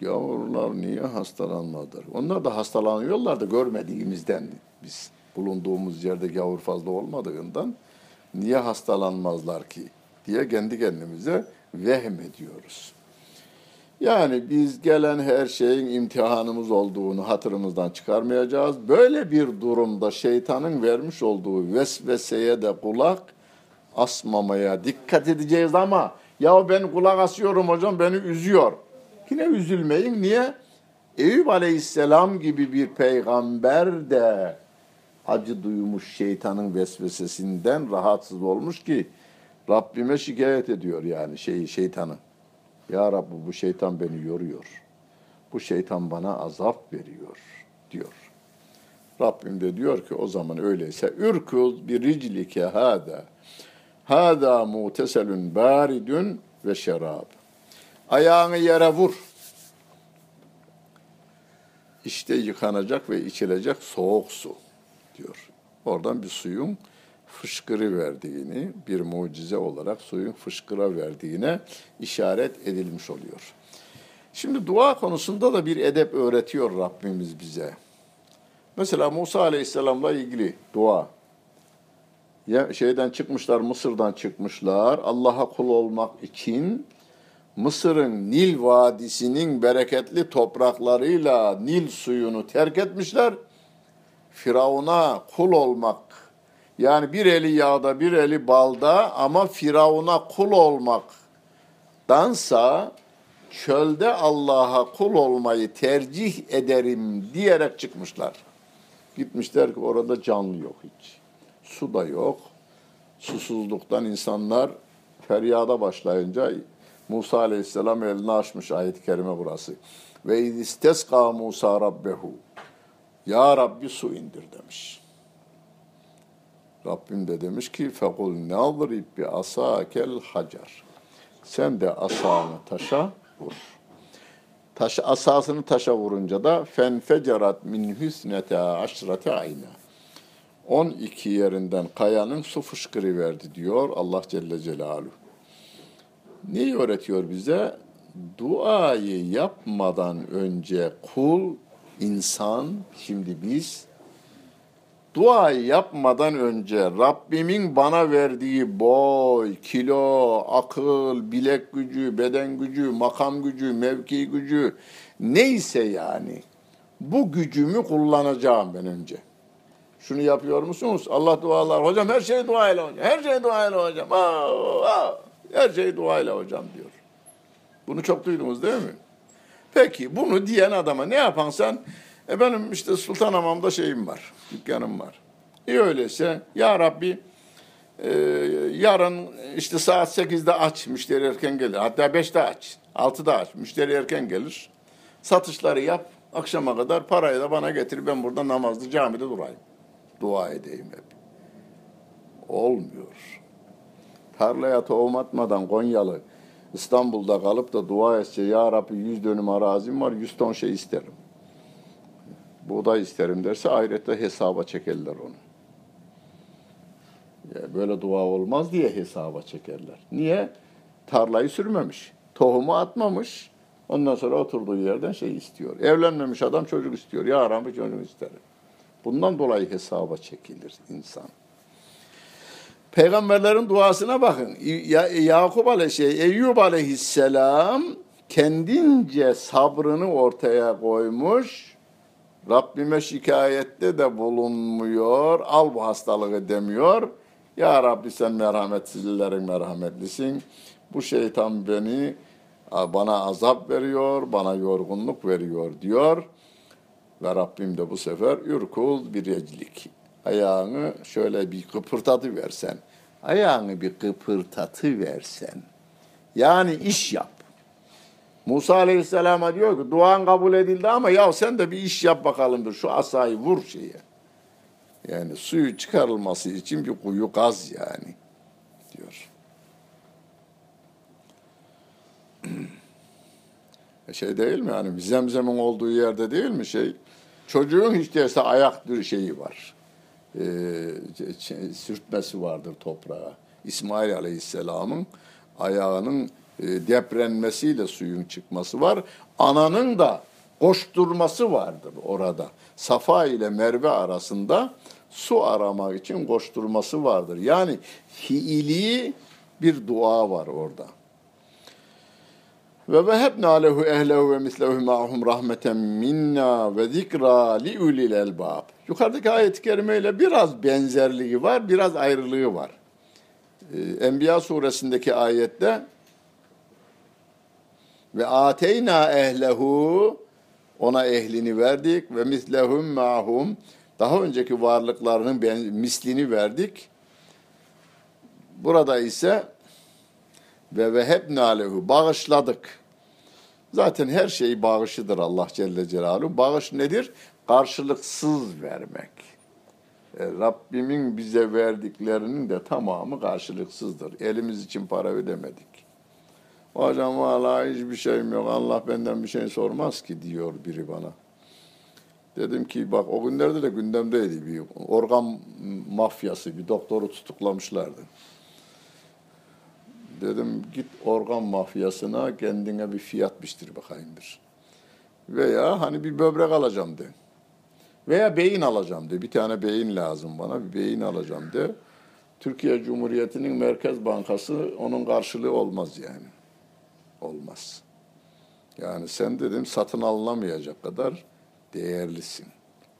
Gavurlar niye hastalanmadır? Onlar da hastalanıyorlar da görmediğimizden biz bulunduğumuz yerde gavur fazla olmadığından niye hastalanmazlar ki diye kendi kendimize vehm ediyoruz. Yani biz gelen her şeyin imtihanımız olduğunu hatırımızdan çıkarmayacağız. Böyle bir durumda şeytanın vermiş olduğu vesveseye de kulak asmamaya dikkat edeceğiz ama ya ben kulak asıyorum hocam beni üzüyor. Yine üzülmeyin. Niye? Eyüp Aleyhisselam gibi bir peygamber de acı duymuş şeytanın vesvesesinden rahatsız olmuş ki Rabbime şikayet ediyor yani şeyi şeytanı. Ya Rabbi bu şeytan beni yoruyor. Bu şeytan bana azap veriyor diyor. Rabbim de diyor ki o zaman öyleyse ürkuz bir riclike hada. Hada muteselun baridun ve şerab. Ayağını yere vur. İşte yıkanacak ve içilecek soğuk su diyor. Oradan bir suyun fışkırı verdiğini, bir mucize olarak suyun fışkıra verdiğine işaret edilmiş oluyor. Şimdi dua konusunda da bir edep öğretiyor Rabbimiz bize. Mesela Musa Aleyhisselam'la ilgili dua. Ya şeyden çıkmışlar, Mısır'dan çıkmışlar. Allah'a kul olmak için Mısır'ın Nil Vadisi'nin bereketli topraklarıyla Nil suyunu terk etmişler. Firavun'a kul olmak yani bir eli yağda bir eli balda ama Firavun'a kul olmaktansa çölde Allah'a kul olmayı tercih ederim diyerek çıkmışlar. Gitmişler ki orada canlı yok hiç. Su da yok. Susuzluktan insanlar feryada başlayınca Musa aleyhisselam elini açmış ayet-i kerime burası. Ve isteska Musa rabbehu. Ya Rabbi su indir demiş. Rabbim de demiş ki fekul nadrib bi asakel hacer. Sen de asanı taşa vur. Taş, asasını taşa vurunca da fenfecerat min hüsnete aşrate ayna. 12 yerinden kayanın su fışkırı verdi diyor Allah Celle Celaluhu. Neyi öğretiyor bize? Duayı yapmadan önce kul, insan, şimdi biz duayı yapmadan önce Rabbimin bana verdiği boy, kilo, akıl, bilek gücü, beden gücü, makam gücü, mevki gücü neyse yani bu gücümü kullanacağım ben önce. Şunu yapıyor musunuz? Allah dualar. Hocam her şey duayla hocam. Her şey duayla hocam. Aa, aa. Her şey duayla hocam diyor. Bunu çok duydunuz değil mi? Peki bunu diyen adama ne yapan sen? E benim işte Sultanhamam'da şeyim var, dükkanım var. İyi öyleyse ya Rabbi e, yarın işte saat 8'de aç, müşteri erken gelir. Hatta 5'te aç, 6'da aç, müşteri erken gelir. Satışları yap, akşama kadar parayı da bana getir. Ben burada namazlı camide durayım. Dua edeyim hep. Olmuyor tarlaya tohum atmadan Konyalı İstanbul'da kalıp da dua etse ya Rabbi yüz dönüm arazim var yüz ton şey isterim. Buğday isterim derse ahirette hesaba çekerler onu. Ya böyle dua olmaz diye hesaba çekerler. Niye? Tarlayı sürmemiş. Tohumu atmamış. Ondan sonra oturduğu yerden şey istiyor. Evlenmemiş adam çocuk istiyor. Ya Rabbi çocuk isterim. Bundan dolayı hesaba çekilir insan. Peygamberlerin duasına bakın. Ya, Yakup aleyh şey, Eyyub aleyhisselam kendince sabrını ortaya koymuş. Rabbime şikayette de bulunmuyor. Al bu hastalığı demiyor. Ya Rabbi sen merhametsizlerin merhametlisin. Bu şeytan beni bana azap veriyor, bana yorgunluk veriyor diyor. Ve Rabbim de bu sefer ürkul bir eclik. Ayağını şöyle bir kıpırtatı versen. Ayağını bir kıpırtatı versen. Yani iş yap. Musa Aleyhisselam'a diyor ki duan kabul edildi ama ya sen de bir iş yap bakalım şu asayı vur şeye. Yani suyu çıkarılması için bir kuyu kaz yani diyor. E şey değil mi yani zemzemin olduğu yerde değil mi şey? Çocuğun hiç değilse ayak şeyi var. Ee, sürtmesi vardır toprağa. İsmail Aleyhisselam'ın ayağının deprenmesiyle suyun çıkması var. Ananın da koşturması vardır orada. Safa ile Merve arasında su aramak için koşturması vardır. Yani fiili bir dua var orada. Ve vehebna lehu ehlehu ve mislehu ma'hum rahmeten minna ve zikra li ulil elbab. Yukarıdaki ayet-i kerimeyle biraz benzerliği var, biraz ayrılığı var. Ee, Enbiya suresindeki ayette ve ateyna ehlehu ona ehlini verdik ve mislehum ma'hum daha önceki varlıklarının mislini verdik. Burada ise ve vehebna lehu bağışladık. Zaten her şey bağışıdır Allah Celle Celaluhu. Bağış nedir? Karşılıksız vermek. E, Rabbimin bize verdiklerinin de tamamı karşılıksızdır. Elimiz için para ödemedik. Hocam valla hiçbir şeyim yok. Allah benden bir şey sormaz ki diyor biri bana. Dedim ki bak o günlerde de gündemdeydi bir organ mafyası bir doktoru tutuklamışlardı. Dedim git organ mafyasına kendine bir fiyat biçtir bakayım bir. Veya hani bir böbrek alacağım de. Veya beyin alacağım de. Bir tane beyin lazım bana bir beyin alacağım de. Türkiye Cumhuriyeti'nin Merkez Bankası onun karşılığı olmaz yani. Olmaz. Yani sen dedim satın alınamayacak kadar değerlisin.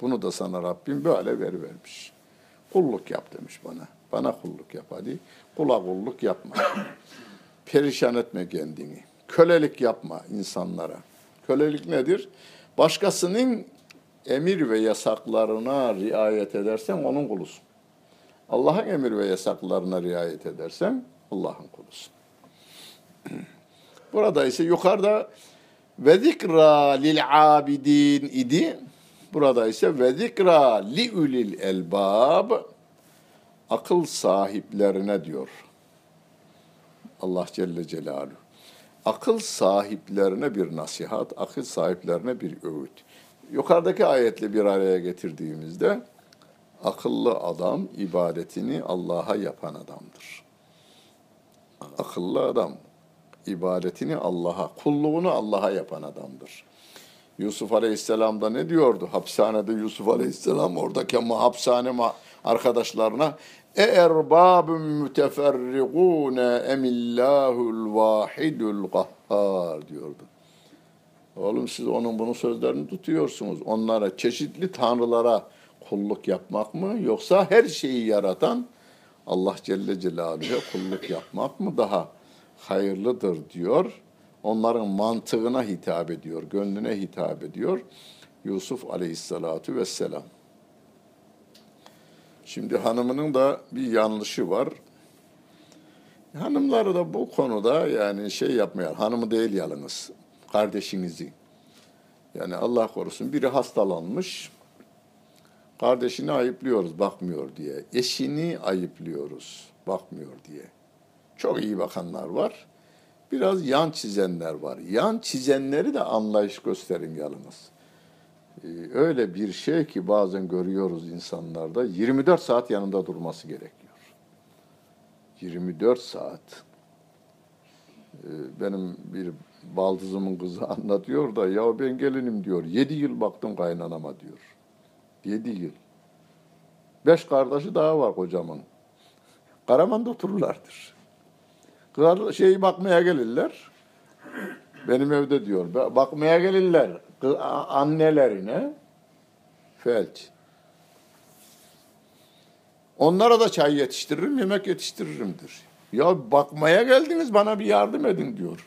Bunu da sana Rabbim böyle ver vermiş. Kulluk yap demiş bana. Bana kulluk yap hadi. Kula kulluk yapma. Perişan etme kendini. Kölelik yapma insanlara. Kölelik nedir? Başkasının emir ve yasaklarına riayet edersen onun kulusun. Allah'ın emir ve yasaklarına riayet edersen Allah'ın kulusun. Burada ise yukarıda ve zikra lil abidin idi. Burada ise ve zikra li ulil elbab akıl sahiplerine diyor. Allah Celle Celaluhu. Akıl sahiplerine bir nasihat, akıl sahiplerine bir öğüt. Yukarıdaki ayetle bir araya getirdiğimizde akıllı adam ibadetini Allah'a yapan adamdır. Akıllı adam ibadetini Allah'a, kulluğunu Allah'a yapan adamdır. Yusuf Aleyhisselam da ne diyordu? Hapishanede Yusuf Aleyhisselam oradaki hapishane arkadaşlarına e erbabun müteferrigune emillahul vahidul kahhar diyordu. Oğlum siz onun bunu sözlerini tutuyorsunuz. Onlara çeşitli tanrılara kulluk yapmak mı yoksa her şeyi yaratan Allah Celle Celaluhu'ya kulluk yapmak mı daha hayırlıdır diyor. Onların mantığına hitap ediyor, gönlüne hitap ediyor. Yusuf Aleyhisselatu Vesselam. Şimdi hanımının da bir yanlışı var. Hanımları da bu konuda yani şey yapmıyor. Hanımı değil yalnız. Kardeşinizi. Yani Allah korusun biri hastalanmış. Kardeşini ayıplıyoruz bakmıyor diye. Eşini ayıplıyoruz bakmıyor diye. Çok iyi bakanlar var. Biraz yan çizenler var. Yan çizenleri de anlayış gösterin yalnız. Ee, öyle bir şey ki bazen görüyoruz insanlarda 24 saat yanında durması gerekiyor. 24 saat. Ee, benim bir baldızımın kızı anlatıyor da ya ben gelinim diyor. 7 yıl baktım kaynanama diyor. 7 yıl. Beş kardeşi daha var kocamın. Karaman'da otururlardır. Kızlar şeyi bakmaya gelirler. Benim evde diyor. Bakmaya gelirler annelerine felç. Onlara da çay yetiştiririm, yemek yetiştiririmdir. Ya bakmaya geldiniz bana bir yardım edin diyor.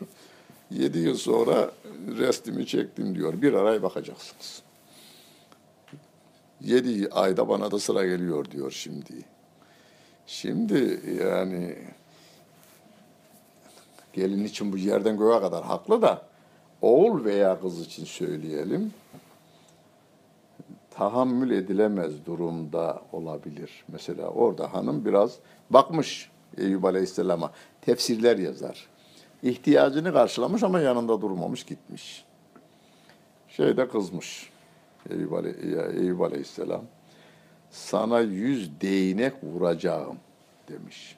Yedi yıl sonra restimi çektim diyor. Bir araya bakacaksınız. Yedi ayda bana da sıra geliyor diyor şimdi. Şimdi yani gelin için bu yerden göğe kadar haklı da oğul veya kız için söyleyelim tahammül edilemez durumda olabilir. Mesela orada hanım biraz bakmış Eyüp Aleyhisselam'a tefsirler yazar. İhtiyacını karşılamış ama yanında durmamış gitmiş. Şeyde kızmış Eyüp, Aley Eyüp Aleyhisselam. Sana yüz değnek vuracağım demiş.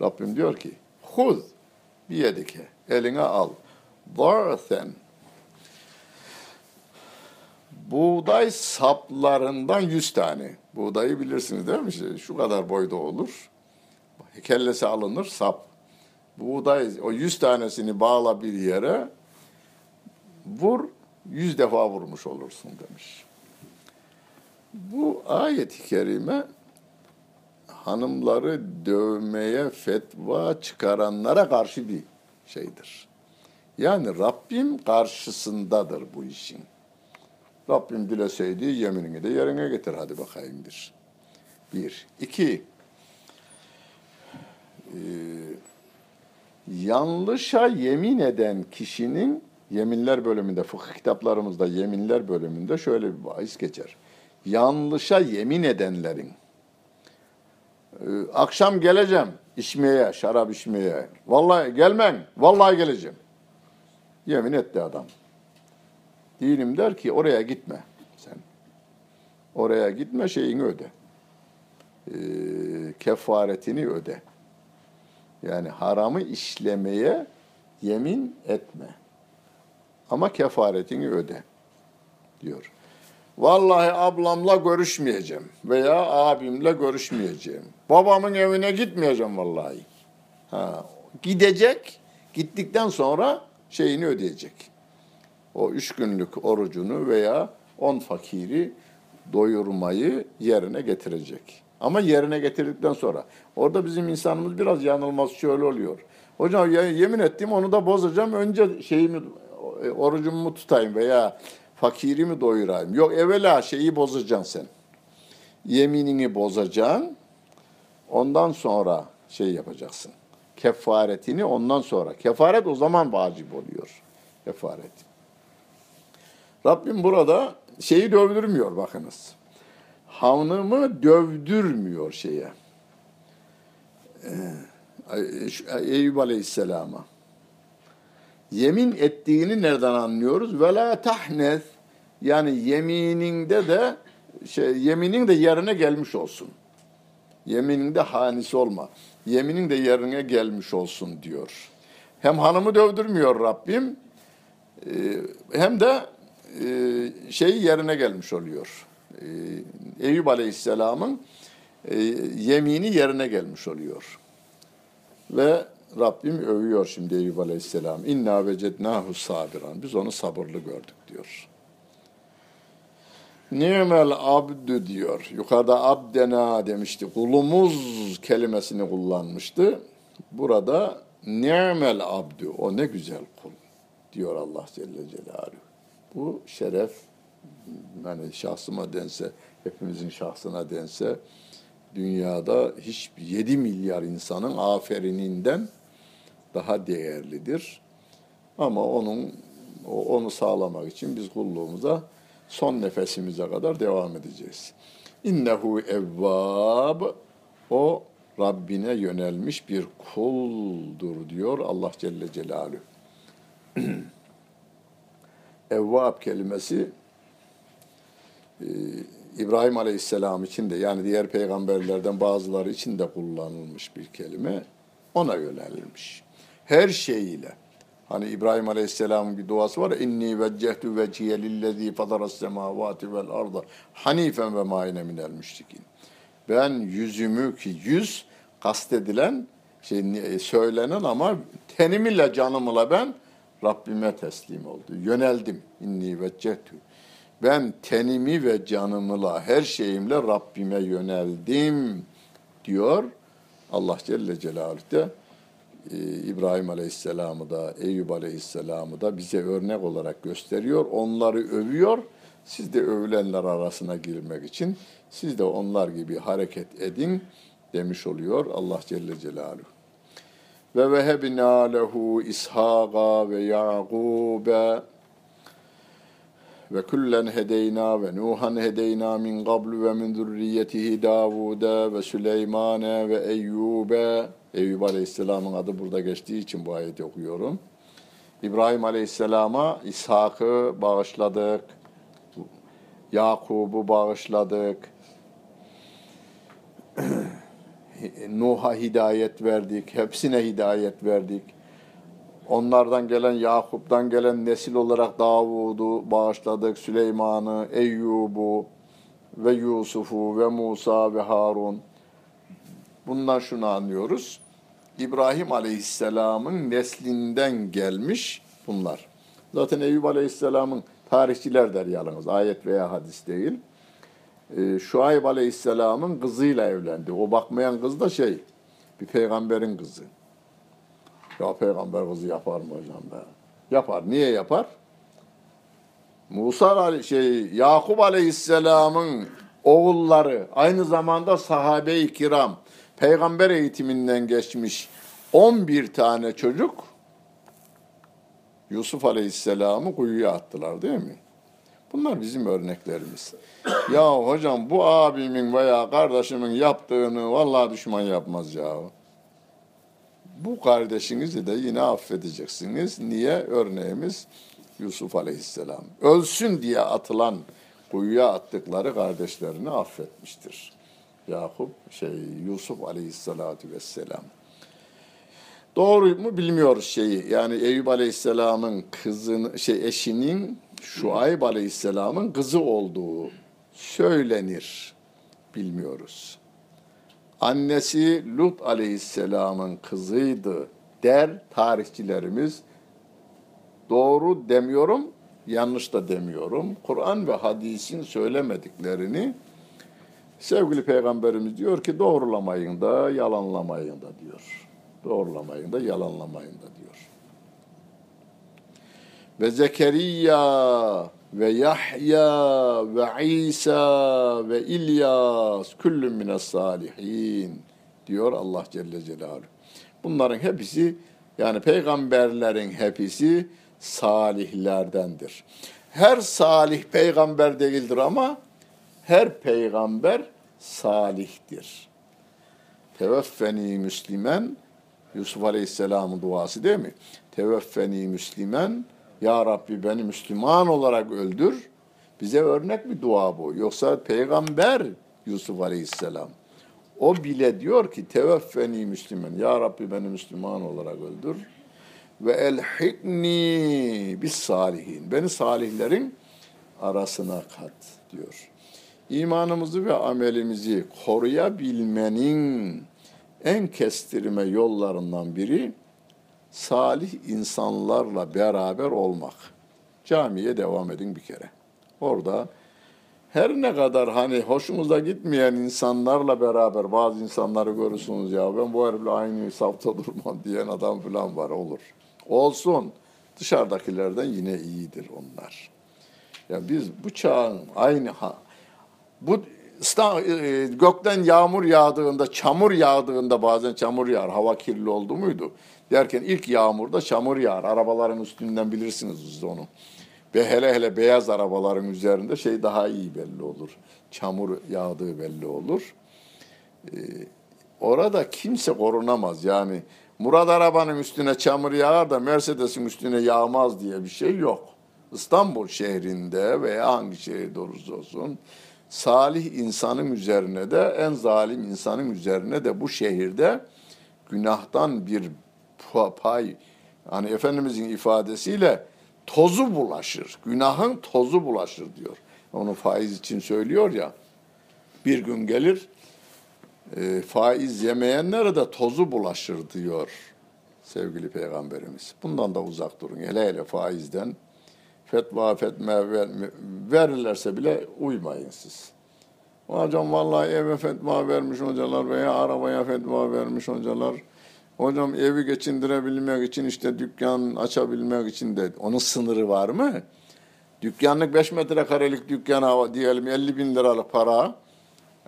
Rabbim diyor ki huz biyedike eline al. Varthen buğday saplarından yüz tane. Buğdayı bilirsiniz değil mi? İşte şu kadar boyda olur. Kellesi alınır sap. Buğday o yüz tanesini bağla bir yere vur yüz defa vurmuş olursun demiş. Bu ayet-i kerime hanımları dövmeye fetva çıkaranlara karşı bir şeydir. Yani Rabbim karşısındadır bu işin. Rabbim dileseydi yeminini de yerine getir hadi bakayımdır. Bir. İki. Ee, yanlışa yemin eden kişinin yeminler bölümünde, fıkıh kitaplarımızda yeminler bölümünde şöyle bir bahis geçer. Yanlışa yemin edenlerin akşam geleceğim içmeye, şarap içmeye. Vallahi gelmem, vallahi geleceğim. Yemin etti adam. Dinim der ki oraya gitme sen. Oraya gitme şeyini öde. Ee, kefaretini öde. Yani haramı işlemeye yemin etme. Ama kefaretini öde diyor. Vallahi ablamla görüşmeyeceğim veya abimle görüşmeyeceğim. Babamın evine gitmeyeceğim vallahi. Ha, gidecek, gittikten sonra şeyini ödeyecek. O üç günlük orucunu veya on fakiri doyurmayı yerine getirecek. Ama yerine getirdikten sonra. Orada bizim insanımız biraz yanılmaz şöyle oluyor. Hocam yemin ettim onu da bozacağım. Önce şeyimi orucumu tutayım veya fakiri doyurayım? Yok evvela şeyi bozacaksın sen. Yeminini bozacaksın. Ondan sonra şey yapacaksın. Kefaretini ondan sonra. Kefaret o zaman vacip oluyor. Kefaret. Rabbim burada şeyi dövdürmüyor bakınız. Hanımı dövdürmüyor şeye. Ee, Eyüp Aleyhisselam'a. Yemin ettiğini nereden anlıyoruz? Ve la yani yemininde de şey, yeminin de yerine gelmiş olsun. Yeminin de hanisi olma. Yeminin de yerine gelmiş olsun diyor. Hem hanımı dövdürmüyor Rabbim e, hem de e, şeyi yerine gelmiş oluyor. E, Eyüp Aleyhisselam'ın yemini yerine gelmiş oluyor. Ve Rabbim övüyor şimdi Eyüp Aleyhisselam. İnna vecednahu sabiran. Biz onu sabırlı gördük diyor. Ni'mel abdü diyor. Yukarıda abdena demişti. Kulumuz kelimesini kullanmıştı. Burada ni'mel abdü. O ne güzel kul diyor Allah Celle Celaluhu. Bu şeref yani şahsıma dense, hepimizin şahsına dense dünyada hiç 7 milyar insanın aferininden daha değerlidir. Ama onun onu sağlamak için biz kulluğumuza son nefesimize kadar devam edeceğiz. İnnehu evvab o Rabbine yönelmiş bir kuldur diyor Allah Celle Celaluhu. Evvab kelimesi e, İbrahim Aleyhisselam için de yani diğer peygamberlerden bazıları için de kullanılmış bir kelime. Ona yönelmiş. Her şeyiyle. Hani İbrahim Aleyhisselam'ın bir duası var inni veccehtu veciye lillezî fadaras semâvâti vel arda hanifen ve mâine minel müşrikin. Ben yüzümü ki yüz kastedilen şey e, söylenen ama tenimle canımla ben Rabbime teslim oldu. Yöneldim. İnni veccehtu. Ben tenimi ve canımla her şeyimle Rabbime yöneldim diyor Allah Celle Celaluhu İbrahim Aleyhisselam'ı da Eyüp Aleyhisselam'ı da bize örnek olarak gösteriyor. Onları övüyor. Siz de övülenler arasına girmek için siz de onlar gibi hareket edin demiş oluyor Allah Celle Celaluhu. Ve vehebna lehu İshaka ve Yaqube ve kullen hedeyna ve Nuhan hedeyna min qablu ve min zürriyetihi Davude ve Süleymane ve Eyyube. Eyyub Aleyhisselam'ın adı burada geçtiği için bu ayeti okuyorum. İbrahim Aleyhisselam'a İshak'ı bağışladık. Yakub'u bağışladık. Nuh'a hidayet verdik. Hepsine hidayet verdik. Onlardan gelen Yakup'tan gelen nesil olarak Davud'u bağışladık, Süleyman'ı, Eyyub'u ve Yusuf'u ve Musa ve Harun. Bundan şunu anlıyoruz. İbrahim Aleyhisselam'ın neslinden gelmiş bunlar. Zaten Eyyub Aleyhisselam'ın tarihçiler der yalnız, ayet veya hadis değil. Ee, Şuayb Aleyhisselam'ın kızıyla evlendi. O bakmayan kız da şey, bir peygamberin kızı. Ya peygamber kızı yapar mı hocam be? Yapar. Niye yapar? Musa şey Yakup Aleyhisselam'ın oğulları aynı zamanda sahabe-i kiram peygamber eğitiminden geçmiş 11 tane çocuk Yusuf Aleyhisselam'ı kuyuya attılar değil mi? Bunlar bizim örneklerimiz. ya hocam bu abimin veya kardeşimin yaptığını vallahi düşman yapmaz ya bu kardeşinizi de yine affedeceksiniz. Niye? Örneğimiz Yusuf Aleyhisselam. Ölsün diye atılan kuyuya attıkları kardeşlerini affetmiştir. Yakup şey Yusuf Aleyhisselatü Vesselam. Doğru mu bilmiyoruz şeyi. Yani Eyüp Aleyhisselam'ın kızın şey eşinin Şuayb Aleyhisselam'ın kızı olduğu söylenir. Bilmiyoruz annesi Lut aleyhisselamın kızıydı der tarihçilerimiz. Doğru demiyorum, yanlış da demiyorum. Kur'an ve hadisin söylemediklerini sevgili peygamberimiz diyor ki doğrulamayın da yalanlamayın da diyor. Doğrulamayın da yalanlamayın da diyor. Ve Zekeriya ve Yahya ve İsa ve İlyas küllün mines salihin diyor Allah Celle Celaluhu. Bunların hepsi yani peygamberlerin hepsi salihlerdendir. Her salih peygamber değildir ama her peygamber salihtir. Teveffeni Müslümen Yusuf Aleyhisselam'ın duası değil mi? Teveffeni Müslümen ya Rabbi beni Müslüman olarak öldür. Bize örnek bir dua bu. Yoksa peygamber Yusuf Aleyhisselam. O bile diyor ki teveffeni Müslüman. Ya Rabbi beni Müslüman olarak öldür. Ve elhikni bis salihin. Beni salihlerin arasına kat diyor. İmanımızı ve amelimizi koruyabilmenin en kestirme yollarından biri salih insanlarla beraber olmak. Camiye devam edin bir kere. Orada her ne kadar hani hoşumuza gitmeyen insanlarla beraber bazı insanları görürsünüz ya ben bu herifle aynı safta durmam diyen adam falan var olur. Olsun. Dışarıdakilerden yine iyidir onlar. Ya biz bu çağın aynı ha bu gökten yağmur yağdığında, çamur yağdığında bazen çamur yağar, hava kirli oldu muydu? Derken ilk yağmurda çamur yağar. Arabaların üstünden bilirsiniz siz onu. Ve hele hele beyaz arabaların üzerinde şey daha iyi belli olur. Çamur yağdığı belli olur. Ee, orada kimse korunamaz. Yani Murat arabanın üstüne çamur yağar da Mercedes'in üstüne yağmaz diye bir şey yok. İstanbul şehrinde veya hangi şehirde olursa olsun salih insanın üzerine de en zalim insanın üzerine de bu şehirde günahtan bir pay hani Efendimizin ifadesiyle tozu bulaşır. Günahın tozu bulaşır diyor. Onu faiz için söylüyor ya. Bir gün gelir e, faiz yemeyenlere de tozu bulaşır diyor sevgili peygamberimiz. Bundan da uzak durun. Hele hele faizden fetva fetme ver, verirlerse bile uymayın siz. Hocam vallahi eve fetva vermiş hocalar veya arabaya fetva vermiş hocalar. Hocam evi geçindirebilmek için işte dükkan açabilmek için de onun sınırı var mı? Dükkanlık 5 metrekarelik dükkana diyelim 50 bin liralık para.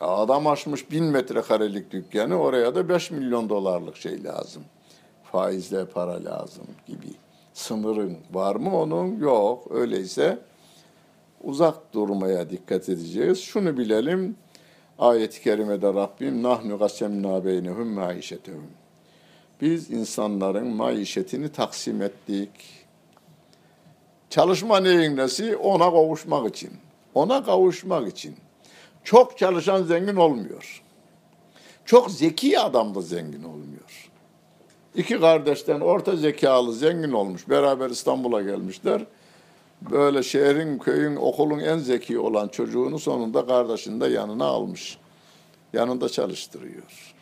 Adam açmış 1000 metrekarelik dükkanı oraya da 5 milyon dolarlık şey lazım. Faizle para lazım gibi. Sınırın var mı onun? Yok. Öyleyse uzak durmaya dikkat edeceğiz. Şunu bilelim. Ayet-i kerimede Rabbim nahnu gasemna beynehum maişetehum. Biz insanların maişetini taksim ettik. Çalışma neyin nesi? Ona kavuşmak için. Ona kavuşmak için. Çok çalışan zengin olmuyor. Çok zeki adam da zengin olmuyor. İki kardeşten orta zekalı zengin olmuş. Beraber İstanbul'a gelmişler. Böyle şehrin, köyün, okulun en zeki olan çocuğunu sonunda kardeşini de yanına almış. Yanında çalıştırıyor.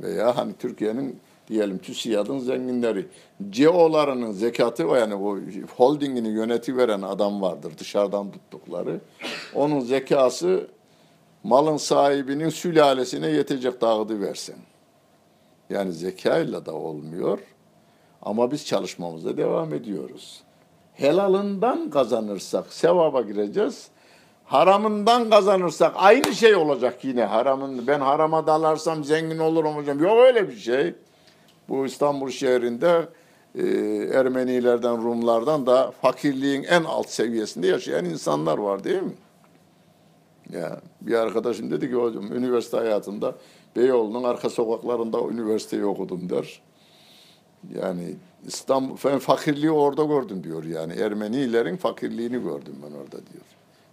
Veya hani Türkiye'nin diyelim TÜSİAD'ın zenginleri. CEO'larının zekatı yani bu holdingini yönetiveren adam vardır dışarıdan tuttukları. Onun zekası malın sahibinin sülalesine yetecek dağıdı versin. Yani zekayla da olmuyor. Ama biz çalışmamıza devam ediyoruz. Helalından kazanırsak sevaba gireceğiz. Haramından kazanırsak aynı şey olacak yine. Haramın ben harama dalarsam zengin olurum hocam. Yok öyle bir şey. Bu İstanbul şehrinde e, Ermenilerden, Rumlardan da fakirliğin en alt seviyesinde yaşayan insanlar var değil mi? Ya bir arkadaşım dedi ki hocam üniversite hayatında Beyoğlu'nun arka sokaklarında üniversiteyi okudum der. Yani İstanbul, ben fakirliği orada gördüm diyor yani. Ermenilerin fakirliğini gördüm ben orada diyor.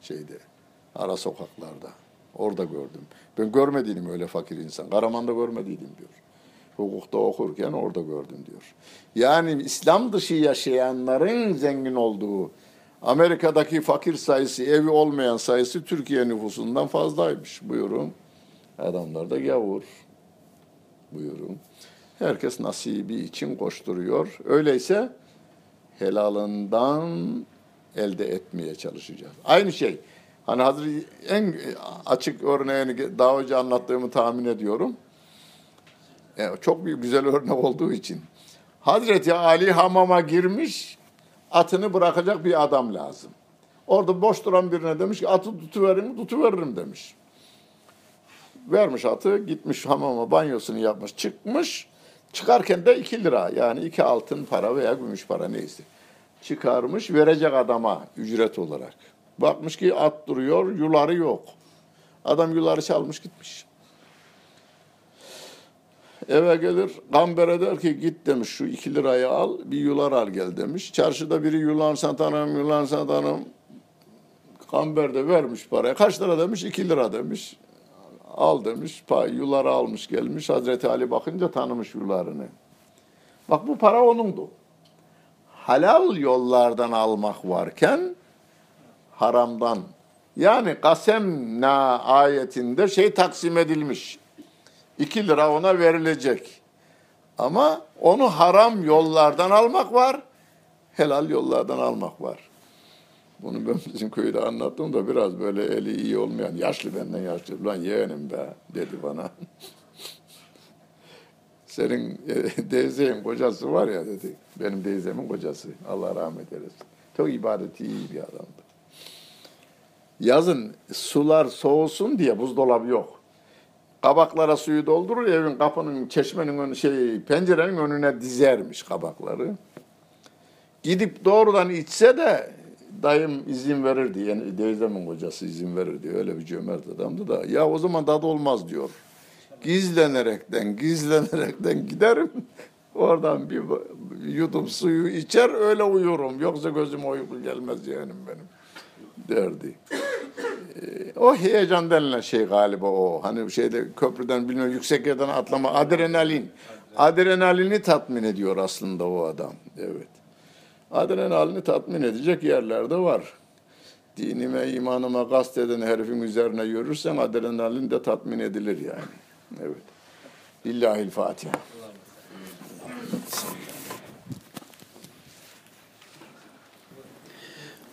Şeyde, ara sokaklarda. Orada gördüm. Ben görmediğim öyle fakir insan. Karaman'da görmediydim diyor. Hukukta okurken orada gördüm diyor. Yani İslam dışı yaşayanların zengin olduğu, Amerika'daki fakir sayısı, evi olmayan sayısı Türkiye nüfusundan fazlaymış. Buyurun. Adamlar da gavur. Buyurun. Herkes nasibi için koşturuyor. Öyleyse helalından elde etmeye çalışacağız. Aynı şey. Hani Hazreti en açık örneğini daha önce anlattığımı tahmin ediyorum. Yani e, çok bir güzel örnek olduğu için. Hazreti Ali hamama girmiş, atını bırakacak bir adam lazım. Orada boş duran birine demiş ki atı tutuverir mi? Tutuveririm demiş. Vermiş atı, gitmiş hamama banyosunu yapmış, çıkmış. Çıkarken de iki lira yani iki altın para veya gümüş para neyse. Çıkarmış verecek adama ücret olarak. Bakmış ki at duruyor, yuları yok. Adam yuları çalmış gitmiş. Eve gelir, Gamber'e der ki git demiş şu iki lirayı al, bir yular al gel demiş. Çarşıda biri yulan satanım, yulan satanım. Gamber de vermiş parayı. Kaç lira demiş? iki lira demiş. Al demiş, yuları almış gelmiş. Hazreti Ali bakınca tanımış yularını. Bak bu para onundu. Halal yollardan almak varken haramdan. Yani kasemna ayetinde şey taksim edilmiş. İki lira ona verilecek. Ama onu haram yollardan almak var, helal yollardan almak var. Bunu ben bizim köyde anlattım da biraz böyle eli iyi olmayan, yaşlı benden yaşlı, lan yeğenim be dedi bana. Senin e, teyzenin kocası var ya dedi. Benim teyzemin kocası. Allah rahmet eylesin. Çok ibadeti iyi bir adamdı. Yazın sular soğusun diye buzdolabı yok. Kabaklara suyu doldurur, evin kapının, çeşmenin önü, şey, pencerenin önüne dizermiş kabakları. Gidip doğrudan içse de dayım izin verirdi. Yani teyzemin kocası izin verirdi. Öyle bir cömert adamdı da. Ya o zaman tadı olmaz diyor. Gizlenerekten, gizlenerekten giderim. Oradan bir yudum suyu içer öyle uyurum. Yoksa gözüm uyku gelmez yani benim derdi. Ee, o heyecan denilen şey galiba o. Hani şeyde köprüden bilmiyorum yüksek yerden atlama adrenalin. Adrenalini tatmin ediyor aslında o adam. Evet. Adrenalini tatmin edecek yerlerde var. Dinime, imanıma gast eden herifin üzerine yürürsen adrenalin de tatmin edilir yani. Evet. Billahil Fatiha.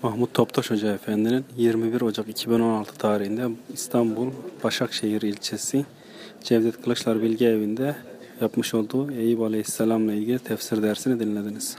Mahmut Toptaş Hoca Efendi'nin 21 Ocak 2016 tarihinde İstanbul Başakşehir ilçesi Cevdet Kılıçlar Bilgi Evi'nde yapmış olduğu Eyüp Aleyhisselam'la ilgili tefsir dersini dinlediniz.